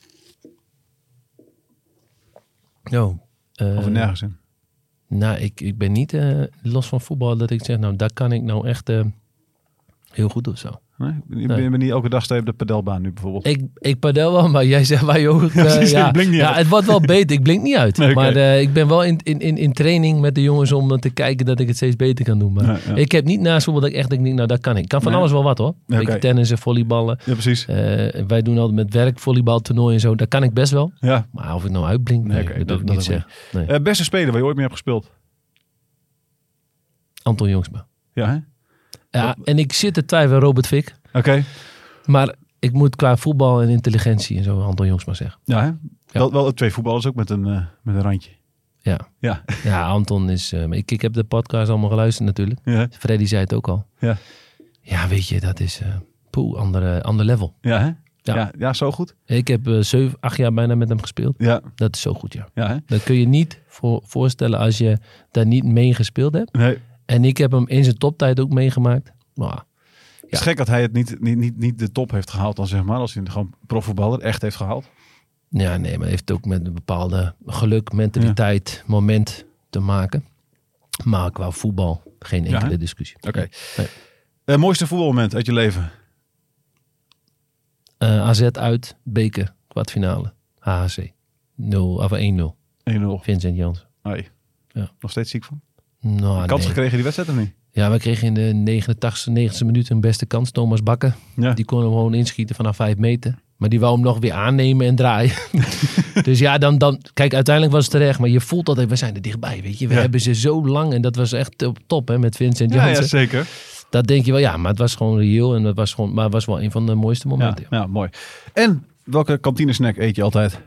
Oh, eh,
Of er nergens in?
nou, ik, ik ben niet eh, los van voetbal dat ik zeg, nou, daar kan ik nou echt eh, heel goed of zo.
Nee?
Nee.
bent niet elke dag sta je op de padelbaan nu bijvoorbeeld.
Ik, ik padel wel, maar jij zegt waar (laughs) je ook... eh, ja,
ik niet
ja, het wordt wel beter. Ik blink niet uit.
Nee.
Maar eh, ik ben wel in, in, in, in training met de jongens om te kijken dat ik het steeds beter kan doen. Maar
Ja,
ik heb niet naast dat ik echt denk, nou, dat kan ik. Ik kan van alles wel wat hoor. Een
Oké.
beetje tennissen, volleyballen.
Ja, precies.
Eh, wij doen altijd met werk volleybaltoernooi en zo. Dat kan ik best wel.
Ja.
Maar of ik nou uitblink, nee, dat, ik niet zeggen.
Eh, beste speler waar je ooit mee hebt gespeeld?
Anton Jongsma.
Ja, hè?
Ja, en ik zit te twijfelen Robert Fik.
Oké.
Maar ik moet qua voetbal en intelligentie en zo Anton Jongsma zeggen.
Ja, hè? Wel, wel twee voetballers ook met een, eh, met een randje.
Ja,
Ja.
ja Anton is... eh, ik, ik heb de podcast allemaal geluisterd natuurlijk.
Ja,
Freddy zei het ook al.
Ja.
Ja, weet je, dat is... eh poeh, andere, ander level.
ja, hè? Ja.
Ja.
Ja, zo goed.
Ik heb eh, zeven, acht jaar bijna met hem gespeeld.
Ja,
Dat is zo goed, ja.
ja hè?
Dat kun je niet voor, voorstellen als je daar niet mee gespeeld hebt.
Nee.
En ik heb hem in zijn toptijd ook meegemaakt. Maar
Het is
Ja.
gek dat hij het niet, niet, niet, niet de top heeft gehaald dan zeg maar. Als hij gewoon profvoetballer echt heeft gehaald.
Ja, nee, maar heeft ook met een bepaalde geluk, mentaliteit, moment te maken. Maar qua voetbal geen
Ja,
enkele discussie.
Oké.
Nee.
Eh, mooiste voetbalmoment uit je leven?
Eh, AZ uit, beker, kwartfinale, HHC. 0, of 1-0,
1-0.
Vincent Jans.
Nee.
Ja.
Nog steeds ziek van?
Nou,
Kans
nee.
gekregen die wedstrijd of niet?
Ja, we kregen in de 89e, 90e minuut een beste kans. Thomas Bakker.
Ja.
Die kon hem gewoon inschieten vanaf 5 meter. Maar die wou hem nog weer aannemen en draaien. (laughs) dus ja, dan, dan... Kijk, uiteindelijk was het terecht. Maar je voelt altijd, we zijn er dichtbij, weet je. We
Ja.
hebben ze zo lang. En dat was echt top, top hè, met Vincent
Ja,
Jansen.
ja, zeker.
Dat denk je wel, ja. Maar het was gewoon reëel. En dat was gewoon, maar het was wel een van de mooiste momenten.
ja, mooi. En welke kantinesnack eet je altijd?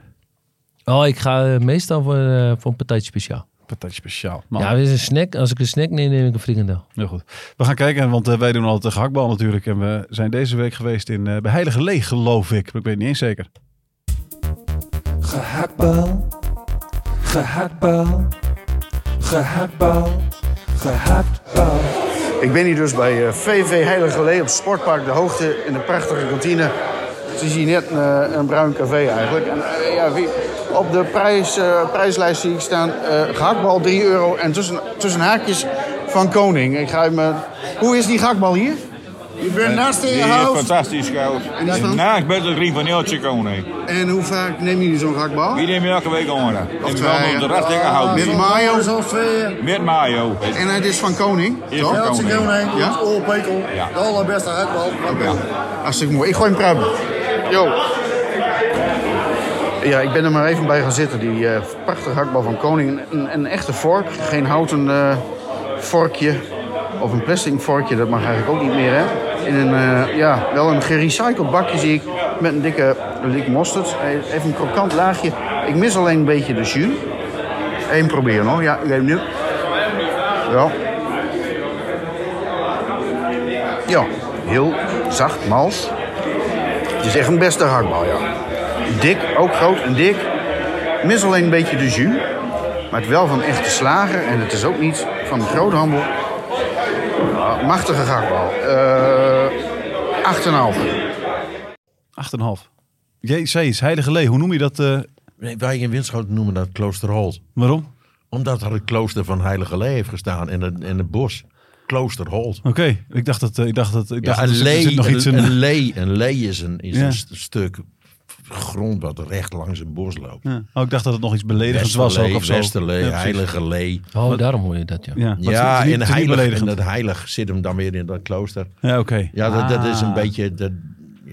Oh, ik ga eh, meestal voor, eh, voor een partijtje speciaal.
Patatje speciaal. Man,
Ja, dit is een snack. Als ik een snack neem, neem ik een frikandel.
heel goed. We gaan kijken, want eh, wij doen altijd de gehaktbal natuurlijk. En we zijn deze week geweest in eh, bij Heilige Leeg, geloof ik. Maar ik weet het niet eens zeker.
Gehaktbal, gehaktbal, gehaktbal, gehaktbal.
Ik ben hier dus bij eh, VV Heilige Lee op Sportpark De Hoogte in de prachtige kantine. Het is hier net een, een bruin café eigenlijk. En, eh, ja, wie, op de prijs, eh, prijslijst zie ik staan eh gehaktbal 3 euro en tussen, tussen haakjes van Koning. Ik ga even, hoe is die gehaktbal hier? Je bent naast in je hoofd.
fantastisch goud.
En is van?
Naast bij de van Jeltje koning.
En hoe vaak nemen jullie zo'n gehaktbal?
Die nemen elke week onder.
Twee,
op de rest.
Met mayo.
Met mayo.
En het is van Koning,
Is
toch?
van koning.
Ja?
Ja.
De allerbeste gehaktbal. Hartstikke mooi. Ik gooi hem pruimen. Yo. Ja, ik ben er maar even bij gaan zitten. Die eh, prachtige hakbal van Koning. Een, een echte vork. Geen houten eh, vorkje. Of een plastic vorkje. Dat mag eigenlijk ook niet meer, hè. In een, eh, ja, wel een gerecycled bakje zie ik. Met een dikke, dikke mosterd. Even een krokant laagje. Ik mis alleen een beetje de jus. Eén proberen nog. Ja, ik weet nu. Ja. Ja, heel zacht, mals. Het is echt een beste hakbal, ja. Dik, ook groot en dik. Mis alleen een beetje de jus. Maar het wel van echte slager. En het is ook niet van de groothandel. Ja, machtige hakbal. Eh 8,5.
8,5. Jezus, Heilige Lee, hoe noem je dat? eh,
Nee, wij in Winschoten noemen dat Kloosterholt.
waarom?
Omdat er het klooster van Heilige Lee heeft gestaan in het, in het bos. Kloosterholt.
Oké, ik dacht dat, eh, ik dacht dat, ik dacht
Ja,
dat
een
er zit- er zit
lee,
nog iets in.
een, een lee, een lee is een, is
Ja.
een st- stuk grond wat recht langs een bos loopt.
Ja. Oh, ik dacht dat het nog iets beledigends was ook of zo.
Westerlee,
Ja.
Heilige Lee.
Oh, daarom hoor je dat, ja.
Ja, het het
in
het
heilig, dat heilig zit hem dan weer in dat klooster.
Ja, oké.
Ja, dat, dat is een
Ah.
beetje... Dat,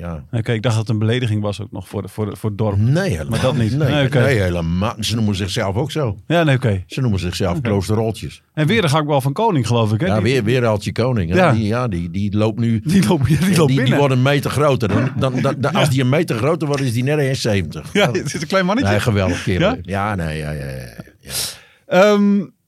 ja.
Oké, ik dacht dat het een belediging was ook nog voor, de, voor, de, voor het dorp.
Nee, helemaal
Maar dat niet.
Nee,
Nee,
helemaal. Ze noemen zichzelf ook zo.
Ja, nee, oké.
Ze noemen zichzelf kloosterroltjes.
En weer de gehaktbal van Koning, geloof ik. Hè?
Ja,
Die-
weer, weer Altje Koning.
Ja.
Die, ja, die, die loopt nu...
Die loopt, die loopt
die, die wordt een meter groter. Dan, dan, dan, dan- Als die een meter groter wordt, is die net 1,70.
Ja, het is een klein mannetje.
Nee, geweldig kerel.
Ja?
Ja, nee, ja, ja, ja. ja.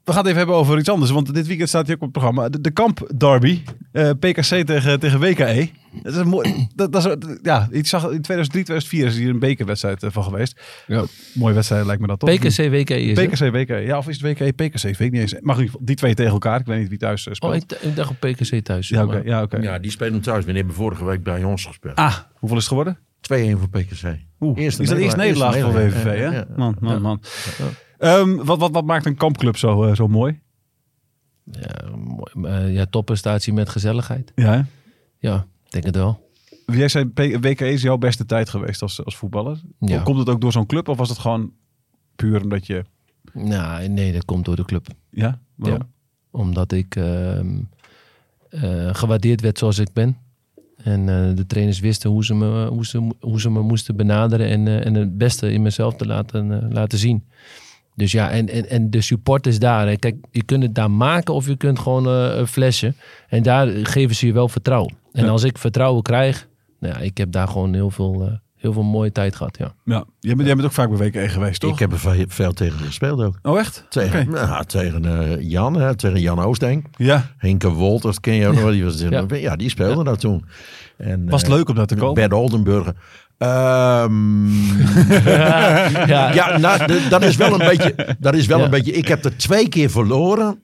We gaan het even hebben over iets anders. Want dit weekend staat hij ook op het programma. De, de Kamp Derby. Eh, PKC tegen, tegen WKE. Dat is een mooi, (clears throat) dat, dat is, ja, ik zag in 2003, 2004 is hier een bekerwedstrijd eh, van geweest.
Ja.
Mooie wedstrijd lijkt me dat toch?
PKC WK is het?
PKC, WKE. Ja, of is het WKE, PKC? Weet ik niet eens. Maar in ieder geval, die twee tegen elkaar. Ik weet niet wie thuis eh, speelt.
Oh, ik, ik dacht op PKC thuis.
ja, oké. ja, oké.
Ja, die spelen thuis. We hebben vorige week bij ons gespeeld.
Ah, hoeveel is het geworden?
2-1 voor PKC.
Oeh,
Eerste
is dat eerst
nederlaag-
nederlaag voor WVV, hè?
Ja, ja.
Man, man, man. Ehm, wat, wat, wat maakt een kampclub zo, eh, zo mooi?
Ja, mooi. Eh, ja, topprestatie met gezelligheid.
Ja, hè?
Ja, denk het wel.
Jij zei, WKE is jouw beste tijd geweest als, als voetballer.
Ja.
Komt het ook door zo'n club of was het gewoon puur omdat je...
Nou, nee, dat komt door de club.
Ja? Waarom?
Ja. Omdat ik ehm, eh, gewaardeerd werd zoals ik ben. En de trainers wisten hoe ze me, hoe ze, hoe ze me moesten benaderen en, en het beste in mezelf te laten, laten zien. Dus ja, en, en, en de support is daar. Hè. Kijk, je kunt het daar maken of je kunt gewoon eh, een flesje. En daar geven ze je wel vertrouwen. En
Ja.
als ik vertrouwen krijg, nou ja, ik heb daar gewoon heel veel, eh, heel veel mooie tijd gehad. Ja.
Ja. Jij, bent, jij bent ook vaak bij WKE geweest, toch?
Ik heb er veel, tegen gespeeld ook.
Oh, echt?
Tegen,
Oké.
ja, tegen eh, Jan, hè, tegen Jan Oosteng.
Ja.
Henke Wolters ken je ook nog. Die was,
Ja.
ja. die speelde daar toen. En,
Was het leuk om daar te komen?
Bert Oldenburger. Ehm, (laughs)
ja,
ja, nou, dat is wel een beetje. Dat is wel
Ja.
een beetje. Ik heb er twee keer verloren.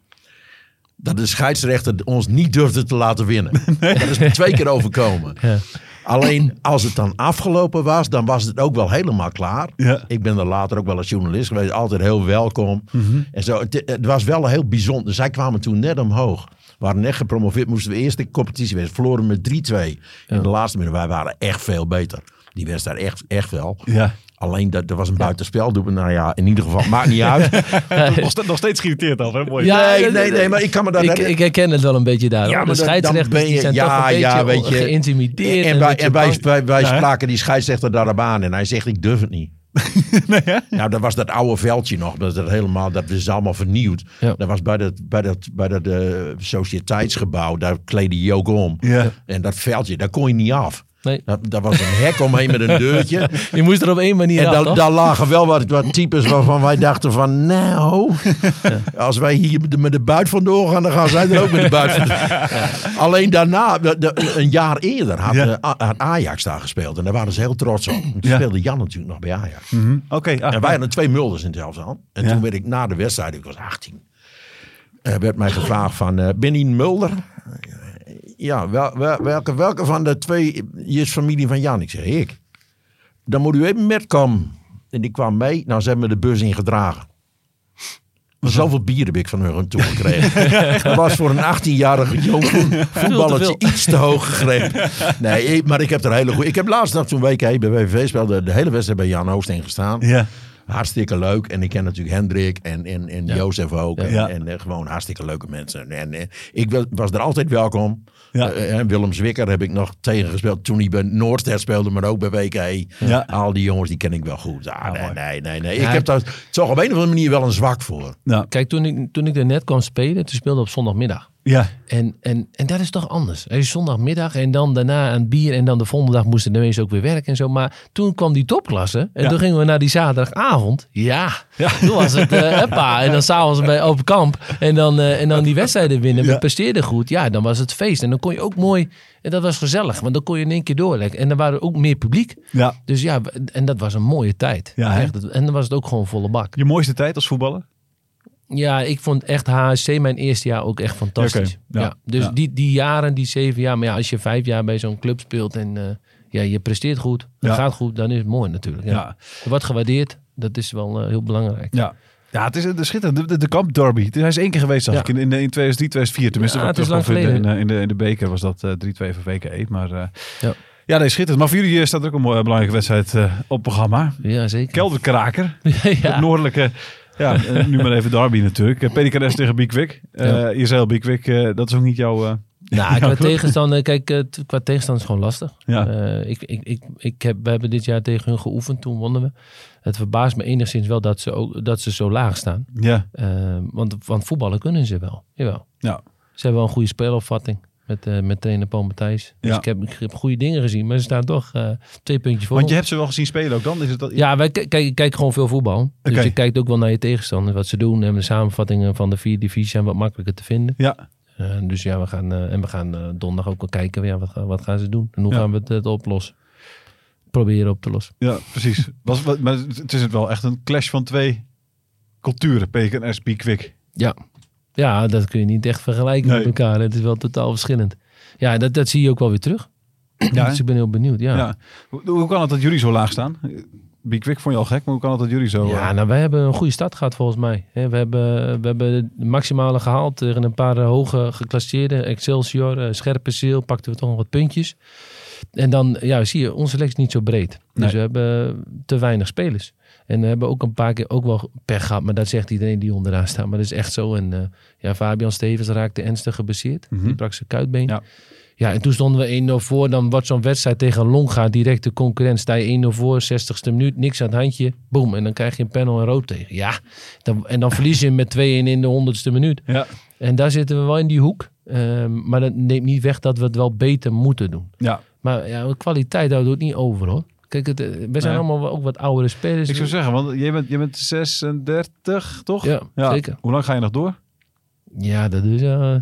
Dat de scheidsrechter ons niet durfde te laten winnen. (laughs) Dat is me twee keer overkomen.
Ja.
Alleen als het dan afgelopen was, dan was het ook wel helemaal klaar. Ik ben er later ook wel als journalist geweest, altijd heel welkom. En zo, het, het was wel heel bijzonder. Zij kwamen toen net omhoog. We waren net gepromoveerd, moesten we eerst de competitie wezen. Verloren met 3-2 in de laatste minuut. Wij waren echt veel beter. Die wedstrijd echt, echt wel.
Ja.
Alleen dat er was een buitenspel. Doe- Nou ja, in ieder geval, maakt niet uit. (laughs)
nog, ste- nog steeds geïrriteerd al, hè? Mooi.
Ja,
nee, nee, nee, maar ik kan me daar...
Ik, ik herken het wel een beetje daar.
Ja,
de scheidsrechters
dan ben je-
zijn
ja,
toch een
ja,
beetje
weet je.
geïntimideerd.
En, wij, en wij, wij, spraken die scheidsrechter daarop aan en hij zegt, ik durf het niet. (laughs) Nou, dat was dat oude veldje nog. Dat, dat, helemaal, dat is allemaal vernieuwd.
Ja.
Dat was bij dat, bij dat, bij dat eh, sociëteitsgebouw. Daar kleedde je ook om.
Ja.
En dat veldje, daar kon je niet af.
Nee.
Dat, daar was een hek omheen met een deurtje. (laughs)
Je moest er op één manier
En
af,
daar,
toch?
daar lagen wel wat, wat types waarvan wij dachten van... Nou, als wij hier met de, buit vandoor gaan... dan gaan zij er ook met de buit vandoor. Alleen daarna, de- de- een jaar eerder, had,
Ja.
eh, had Ajax daar gespeeld. En daar waren ze heel trots op. Toen
Ja.
speelde Jan natuurlijk nog bij Ajax.
Oké. ah,
En wij hadden twee mulders in het elftal. En
Ja.
toen werd ik na de wedstrijd, ik was 18... eh, werd mij gevraagd van, eh ben je een mulder? Ja, wel, wel- welke, welke van de twee is familie van Jan? Ik zeg, ik. Dan moet u even met komen. En die kwam mee. Nou, ze hebben me de bus ingedragen. Zoveel bier heb ik van hun toe gekregen. (laughs) Dat was voor een 18-jarige jong voetballertje iets te hoog gegrepen. Nee, maar ik heb er hele goede. Ik heb laatst nog toen week bij WVV speelde de hele wedstrijd bij Jan Oosting gestaan.
Ja.
Hartstikke leuk. En ik ken natuurlijk Hendrik en, en, en Jozef ook. En,
Ja.
en, eh, gewoon hartstikke leuke mensen. En eh, ik wa- was er altijd welkom.
Ja.
Eh, en Willem Zwikker heb ik nog tegengespeeld toen hij bij Noordstad speelde, maar ook bij WK.
Ja.
Al die jongens die ken ik wel goed. Ah, nee, nee, nee, nee.
Ja,
Ik heb daar toch op een of andere manier wel een zwak voor.
Kijk, toen ik, toen ik er net kwam spelen, toen speelde ik op zondagmiddag.
Ja.
En, en, en dat is toch anders. Hij is zondagmiddag en dan daarna een bier. En dan de volgende dag moesten de mensen ook weer werken en zo. Maar toen kwam die topklasse. En
Ja.
toen gingen we naar die zaterdagavond. Ja, toen was het uh, hoppa. En dan s'avonds bij Open Kamp. En dan, eh, en dan die wedstrijden winnen. We
Ja.
presteerden goed. Ja, dan was het feest. En dan kon je ook mooi... En dat was gezellig. Want dan kon je in één keer doorleggen. En dan waren er ook meer publiek.
ja.
Dus ja, en dat was een mooie tijd.
Ja?
Echt, en dan was het ook gewoon volle bak.
Je mooiste tijd als voetballer?
Ja, ik vond echt HSC mijn eerste jaar ook echt fantastisch.
Ja,
ja, dus
ja.
Die, die jaren, die zeven jaar. Maar ja, als je vijf jaar bij zo'n club speelt en eh, ja, je presteert goed, het gaat goed, dan is het mooi natuurlijk. Ja. Wordt gewaardeerd, dat is wel eh, heel belangrijk.
Ja. Ja, het is een schitterend. De, de, Kamp Derby. Hij is één keer geweest, zag ik, in, in, in 2003, 2004. Tenminste,
Ja,
wat
het is lang
of in, de,
geleden.
in, de, in, de, in de beker was dat eh 3-2 voor VKE. Maar eh,
Ja.
ja, nee, schitterend. Maar voor jullie eh, staat er ook een mooie, belangrijke wedstrijd eh, op het programma.
Ja, zeker.
Kelderkraker. (laughs) Het
ja.
noordelijke... Ja, eh, nu maar even Derby natuurlijk. Uh, PDKS (laughs) tegen Biekwik. Uh. Je zei al, Biekwik, eh, dat is ook niet jouw... eh,
Nou, qua tegenstander, kijk, eh, qua tegenstander is gewoon lastig.
Ja.
Eh, ik, ik, ik, ik heb, we hebben dit jaar tegen hun geoefend, toen wonnen we. Het verbaast me enigszins wel dat ze, ook, dat ze zo laag staan.
ja,
Eh, want, want voetballen kunnen ze wel. Jawel.
ja.
Ze hebben wel een goede speelopvatting met, eh met trainer Paul Matthijs. Dus
Ja.
ik, heb, ik heb goede dingen gezien, maar ze staan toch eh, twee puntjes voor.
Want je hebt ze wel gezien spelen ook dan? Is het dat...
Ja, wij kijk, ik kijk gewoon veel voetbal. Dus
Oké.
je kijkt ook wel naar je tegenstander, wat ze doen. En de samenvattingen van de vier divisies zijn wat makkelijker te vinden.
Ja,
Eh, dus ja, we gaan, en we gaan donderdag ook wel kijken, ja, wat, gaan- wat gaan ze doen? En hoe
Ja.
gaan we het, het oplossen? Proberen op te lossen.
ja precies. (laughs) Was, wat- maar het is wel echt een clash van twee culturen. PKNS, Biekwik.
Ja. Ja, dat kun je niet echt vergelijken
Nee.
met elkaar. Het is wel totaal verschillend. Ja, dat, dat zie je ook wel weer terug. (clears throat)
Ja,
dus ik ben heel benieuwd, ja.
Ja. Hoe, hoe kan het dat jullie zo laag staan? Biekwik vond je al gek, maar hoe kan het dat jullie zo...
Ja,
eh,
nou, wij hebben een goede start gehad volgens mij. We hebben, we hebben de maximale gehaald tegen een paar eh, hoge geclasseerde. Excelsior, eh, Scherpenzeel, pakten we toch nog wat puntjes. En dan, ja, zie je, onze selectie is niet zo breed. Dus
Nee.
we hebben te weinig spelers. En we hebben ook een paar keer ook wel pech gehad. Maar dat zegt iedereen die onderaan staat. Maar dat is echt zo. En eh, ja, Fabian Stevens raakte ernstig geblesseerd.
Mhm.
Die brak zijn kuitbeen.
Ja.
Ja, en toen stonden we 1-0 voor. Dan wordt zo'n wedstrijd tegen Longa direct de concurrent. Sta je 1-0 voor, 60ste minuut, niks aan het handje. Boom, en dan krijg je een panel en rood tegen. Ja, dan, en dan verlies je met 2-1 in de 100ste minuut.
ja,
En daar zitten we wel in die hoek. Ehm, maar dat neemt niet weg dat we het wel beter moeten doen.
ja.
Maar ja, kwaliteit houdt ook niet over hoor. Kijk, het, eh, we zijn
Nee.
allemaal ook wat oudere spelers.
Ik zou zeggen, want jij bent, jij bent 36, toch?
Ja, zeker.
Hoe lang ga je nog door?
Ja, dat is, eh,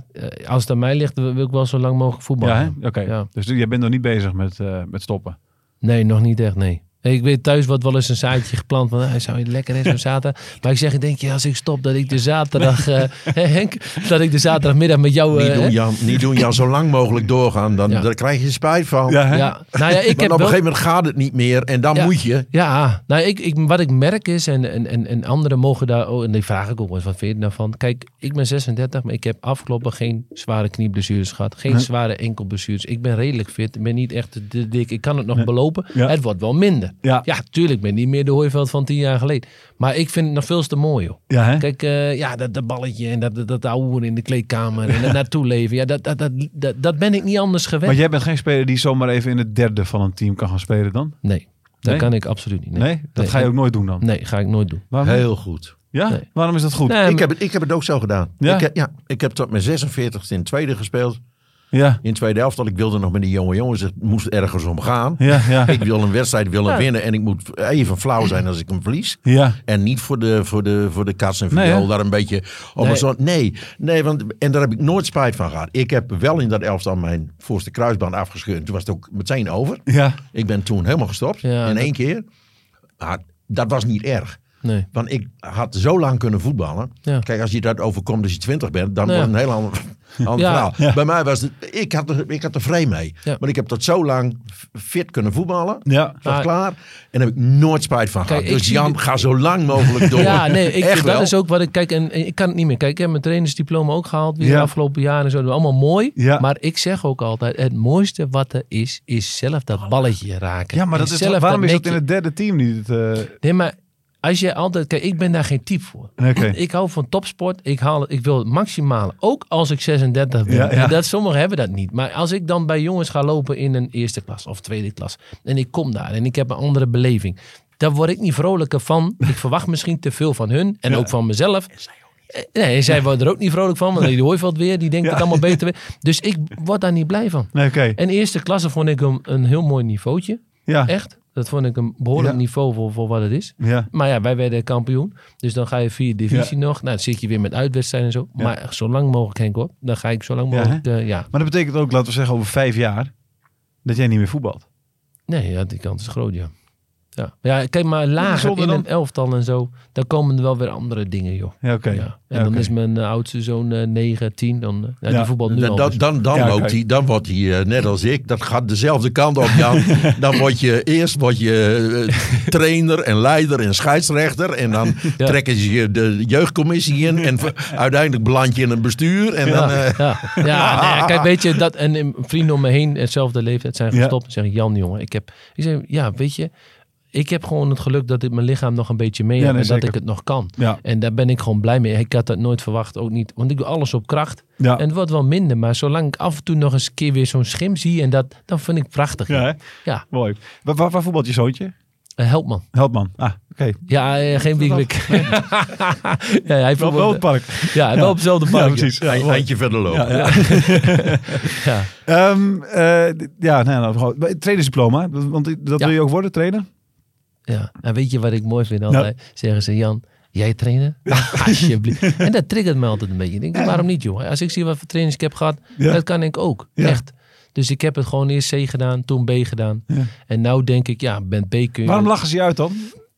als het aan mij ligt, wil ik wel zo lang mogelijk voetballen.
Ja? Oké.
Ja.
Dus jij bent nog niet bezig met, met stoppen?
Nee, nog niet echt, nee. Ik weet thuis wat wel eens een zaadje geplant van, hij zou je lekker is op zaterdag. (laughs) Maar ik zeg, ik denk, ja, als ik stop, dat ik de zaterdag, eh, (laughs) hè, Henk, dat ik de zaterdagmiddag met jou...
Niet
eh,
doen, Jan, niet doen, Jan. Zo lang mogelijk doorgaan. Dan,
Ja.
Daar krijg je spijt van.
Ja,
ja, nou ja, (laughs) ik heb
op een
wel...
gegeven moment gaat het niet meer. En dan
Ja.
moet je.
Ja, nou, ik, ik, wat ik merk is, en, en, en, en anderen mogen daar, oh, en die vraag ik ook wel eens, wat vind je daarvan? Kijk, ik ben 36, maar ik heb afgelopen geen zware knieblessures gehad. Geen
Nee.
zware enkelblessures. Ik ben redelijk fit. Ik ben niet echt te dik. Ik kan het nog belopen.
Ja.
Het wordt wel minder.
Ja.
Ja, tuurlijk ben ik niet meer de hooiveld van tien jaar geleden. Maar ik vind het nog veel te mooi, joh.
Ja, hè?
Kijk, eh, ja, dat, dat balletje en dat, dat, dat ouwe in de kleedkamer en het (laughs) naartoe leven. Ja, dat, dat, dat, dat, dat ben ik niet anders gewend.
Maar jij bent geen speler die zomaar even in het derde van een team kan gaan spelen dan?
Nee, dat
Nee?
kan ik absoluut niet.
Nee?
Nee,
Dat
Nee,
ga je ook nooit doen dan?
Nee, ga ik nooit doen.
Waarom?
Heel goed.
Ja?
Nee.
Waarom is dat goed?
Nee,
Ik heb, het, ik heb het ook zo gedaan.
Ja?
Ik, heb, ja, ik heb tot mijn 46 in tweede gespeeld.
Ja.
In het tweede elftal. Ik wilde nog met die jonge jongens. Het moest ergens om gaan.
Ja, ja.
Ik wil een wedstrijd willen
Ja.
winnen. En ik moet even flauw zijn als ik hem verlies.
Ja.
En niet voor de, voor de, voor de kats en
Nee,
viool daar een beetje... Om
Nee.
soort, nee, nee want, en daar heb ik nooit spijt van gehad. Ik heb wel in dat elftal mijn voorste kruisband afgescheurd. Toen was het ook meteen over.
Ja.
Ik ben toen helemaal gestopt.
Ja,
in
dat-
één keer. Maar dat was niet erg.
Nee.
Want ik had zo lang kunnen voetballen.
Ja.
Kijk, als je dat overkomt als je twintig bent, dan
Ja.
wordt het een heel ander, ander
Ja.
verhaal.
Ja.
Bij mij was het, ik had er, ik had er vrede mee.
Ja.
Maar ik heb tot zo lang fit kunnen voetballen.
Ja.
Was
Maar-
klaar. En daar heb ik nooit spijt van
Kijk,
gehad. Dus Jan,
de-
ga zo lang mogelijk door.
Ja, nee, ik,
Echt
dat
wel.
is ook wat ik kijk. En, en ik kan het niet meer. Kijk, ik heb mijn trainersdiploma ook gehaald weer
Ja.
de afgelopen jaren en zo. Dat is allemaal mooi.
Ja.
Maar ik zeg ook altijd: het mooiste wat er is, is zelf dat balletje raken.
Ja, maar
En
dat is,
zelf
waarom is dat in het derde team niet? eh,
Nee, maar als je altijd. Kijk, ik ben daar geen type voor.
Oké.
Ik hou van topsport. Ik, haal, ik wil het maximale. Ook als ik 36 ben.
Ja, ja.
En Dat, sommigen hebben dat niet. Maar als ik dan bij jongens ga lopen in een eerste klas of tweede klas. En ik kom daar en ik heb een andere beleving. Daar word ik niet vrolijker van. Ik verwacht misschien te veel van hun. En ook van mezelf. Eh, Nee, zij worden er ook niet vrolijk van. Want (laughs) die Hooiveld weer, die denkt
Ja.
het allemaal beter. weet. Dus ik word daar niet blij van.
Nee.
En eerste klasse vond ik een, een heel mooi niveautje.
Ja.
Echt. Dat vond ik een behoorlijk
Ja.
niveau voor, voor wat het is.
Ja.
Maar ja, wij werden kampioen. Dus dan ga je via divisie nog. Nou, dan zit je weer met uitwedstrijden en zo.
Ja.
Maar zo lang mogelijk, Henk hoor. Dan ga ik zo lang
Ja,
mogelijk, eh, ja.
Maar dat betekent ook, laten we zeggen, over vijf jaar dat jij niet meer voetbalt.
Nee, ja, die kant is groot, ja. Ja, ja kijk maar lager in
dan?
een elftal en zo. Dan komen er wel weer andere dingen, joh.
Ja, oké.
Ja. En
Ja,
dan is mijn eh, oudste zoon eh 9, 10. Dan, eh, ja,
Ja,
die voetbalt nu
Dan,
al.
dan,
dus.
dan, dan,
Ja,
loopt hij, dan wordt hij eh, net als ik. Dat gaat dezelfde kant op, Jan. (laughs) dan word je eerst word je, eh, trainer en leider en scheidsrechter. En dan (laughs)
Ja.
trekken ze je de jeugdcommissie in. En uiteindelijk beland je in een bestuur. En dan,
ja,
eh,
ja, (laughs) nee, kijk, weet je, dat en eh, vrienden om me heen, hetzelfde leeftijd, zijn
Ja.
gestopt. En zeggen, Jan, jongen, ik heb, ik zeg, ja, weet je, ik heb gewoon het geluk dat ik mijn lichaam nog een beetje mee
Ja,
heb
nee,
en dat ik het nog kan.
Ja.
En daar ben ik gewoon blij mee. Ik had dat nooit verwacht, ook niet, want ik doe alles op kracht.
Ja.
En het wordt wel minder, maar zolang ik af en toe nog eens een keer weer zo'n schim zie, en dat, dan vind ik prachtig.
Ja?
Ja,
Mooi. Waar, waar, waar voetbalt je zoontje?
eh, help man.
Helpman. Ah, oké.
Ja, eh, geen Wiegwik. (laughs) ja, hij
Wel, wel het park.
Ja, wel op hetzelfde
Ja,
park.
precies. Ja,
een
mooi.
eindje verder lopen.
Ja, ja. (laughs) Ehm, eh, ja, nee, nou, gewoon- trainersdiploma. Want dat
Ja.
wil je ook worden, trainer?
Ja, en weet je wat ik mooi vind altijd? Zeggen ze, Jan, jij trainen? Alsjeblieft. (laughs) En dat triggert me altijd een beetje. Ik denk, waarom niet, joh? Als ik zie wat voor trainers ik heb gehad,
Ja.
dat kan ik ook.
Ja.
Echt. Dus ik heb het gewoon eerst C gedaan, toen B gedaan. En nou denk ik, ja, ben B kun je...
Waarom lachen ze je uit dan?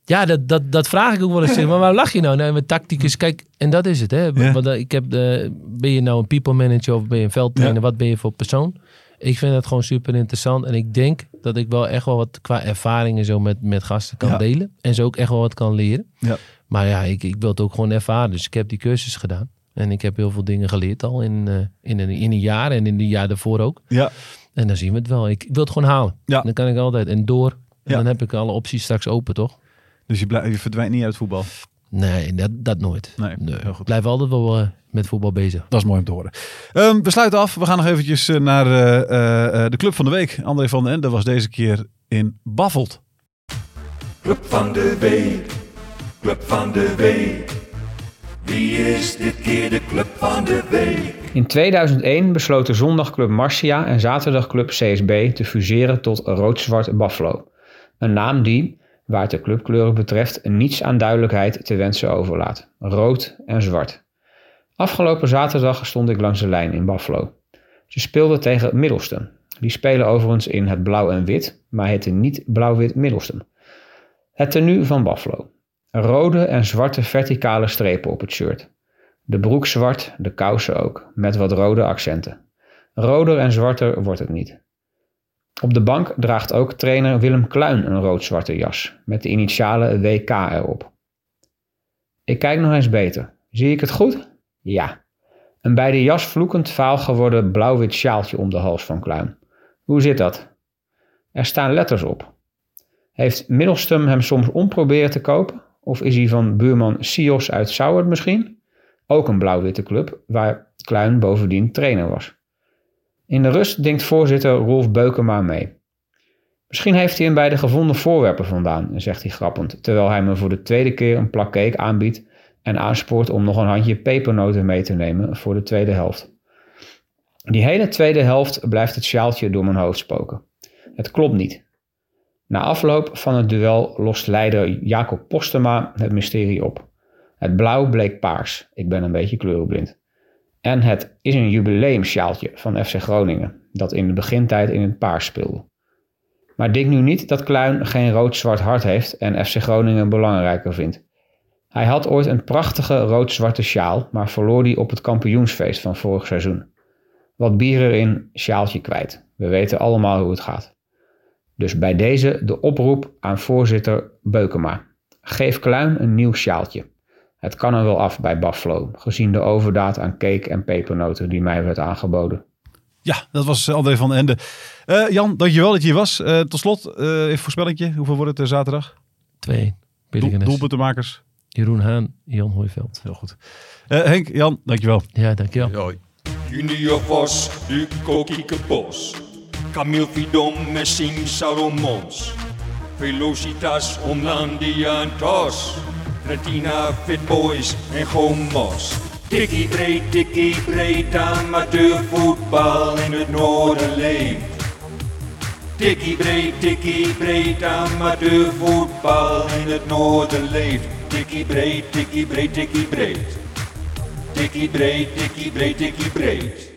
Ja, dat, dat, dat vraag ik ook wel eens. (laughs) Maar waar lach je nou? Nee, met tactiek is, kijk, en dat is het. Hè? Want, eh, ik heb de, ben je nou een people manager of ben je een veldtrainer? Wat ben je voor persoon? Ik vind dat gewoon super interessant. En ik denk dat ik wel echt wel wat qua ervaringen zo met, met gasten kan
Ja.
delen. En ze ook echt wel wat kan leren.
Ja.
Maar ja, ik, ik wil het ook gewoon ervaren. Dus ik heb die cursus gedaan. En ik heb heel veel dingen geleerd al in, eh, in, een, in een jaar en in de jaar daarvoor ook.
Ja.
En dan zien we het wel. Ik, ik wil het gewoon halen.
Ja.
Dan kan ik altijd en door. En
Ja.
dan heb ik alle opties straks open, toch?
Dus je, blij- je verdwijnt niet uit voetbal.
Nee, dat, dat nooit.
Nee, heel goed.
Blijf altijd wel eh, met voetbal bezig.
Dat is mooi om te horen. Ehm, we sluiten af. We gaan nog eventjes eh, naar eh, eh, eh, de club van de week. André van den Ende was deze keer in Baffelt.
Club van de week, club van de week. Wie is dit keer de club van de week?
In 2001 besloten zondagclub Marcia en zaterdagclub CSB te fuseren tot Rood-Zwart Buffalo. Een naam die, waar het de clubkleuren betreft, niets aan duidelijkheid te wensen overlaat. Rood en zwart. Afgelopen zaterdag stond ik langs de lijn in Buffalo. Ze speelden tegen Middelstum. Die spelen overigens in het blauw en wit, maar heten niet blauw-wit Middelstum. Het tenue van Buffalo. Rode en zwarte verticale strepen op het shirt. De broek zwart, de kousen ook, met wat rode accenten. Roder en zwarter wordt het niet. Op de bank draagt ook trainer Willem Kluin een rood-zwarte jas, met de initialen WK erop. Ik kijk nog eens beter. Zie ik het goed? Ja. Een bij de jas vloekend vaal geworden blauw-wit sjaaltje om de hals van Kluin. Hoe zit dat? Er staan letters op. Heeft Middelstum hem soms omproberen te kopen? Of is hij van buurman Sios uit Sauert misschien? Ook een blauw-witte club, waar Kluin bovendien trainer was. In de rust denkt voorzitter Rolf Beukema mee. Misschien heeft hij hem bij de gevonden voorwerpen vandaan, zegt hij grappend, terwijl hij me voor de tweede keer een plak cake aanbiedt en aanspoort om nog een handje pepernoten mee te nemen voor de tweede helft. Die hele tweede helft blijft het sjaaltje door mijn hoofd spoken. Het klopt niet. Na afloop van het duel lost leider Jacob Postema het mysterie op. Het blauw bleek paars. Ik ben een beetje kleurenblind. En het is een jubileumsjaaltje van FC Groningen, dat in de begintijd in het paars speelde. Maar denk nu niet dat Kluin geen rood-zwart hart heeft en FC Groningen belangrijker vindt. Hij had ooit een prachtige rood-zwarte sjaal, maar verloor die op het kampioensfeest van vorig seizoen. Wat bier erin, sjaaltje kwijt. We weten allemaal hoe het gaat. Dus bij deze de oproep aan voorzitter Beukema. Geef Kluin een nieuw sjaaltje. Het kan er wel af bij Buffalo, gezien de overdaad aan cake en pepernoten die mij werd aangeboden.
Ja, dat was André van den Ende. Eh, Jan, dankjewel dat je hier was. Eh, tot slot, eh even voorspellingje. Hoeveel wordt het zaterdag?
2
Doel, doelpuntenmakers.
Jeroen Haan, Jan Hooiveld.
Heel goed. Eh, Henk, Jan, dankjewel.
Ja, dankjewel.
Hoi.
Junior Vos, Duco Kiekebos. Camille Vidom, Messing Salomons. Velocitas, Omlandia en Tos. Retina, Fit Boys en Gomos. Tikkie breed, tikkie breed, amateurvoetbal in het noorden leeft. Tikkie breed, tikkie breed, amateurvoetbal in het noorden leeft. Tikkie breed, tikkie breed, tikkie breed. Tikkie breed, tikkie breed, tikkie breed.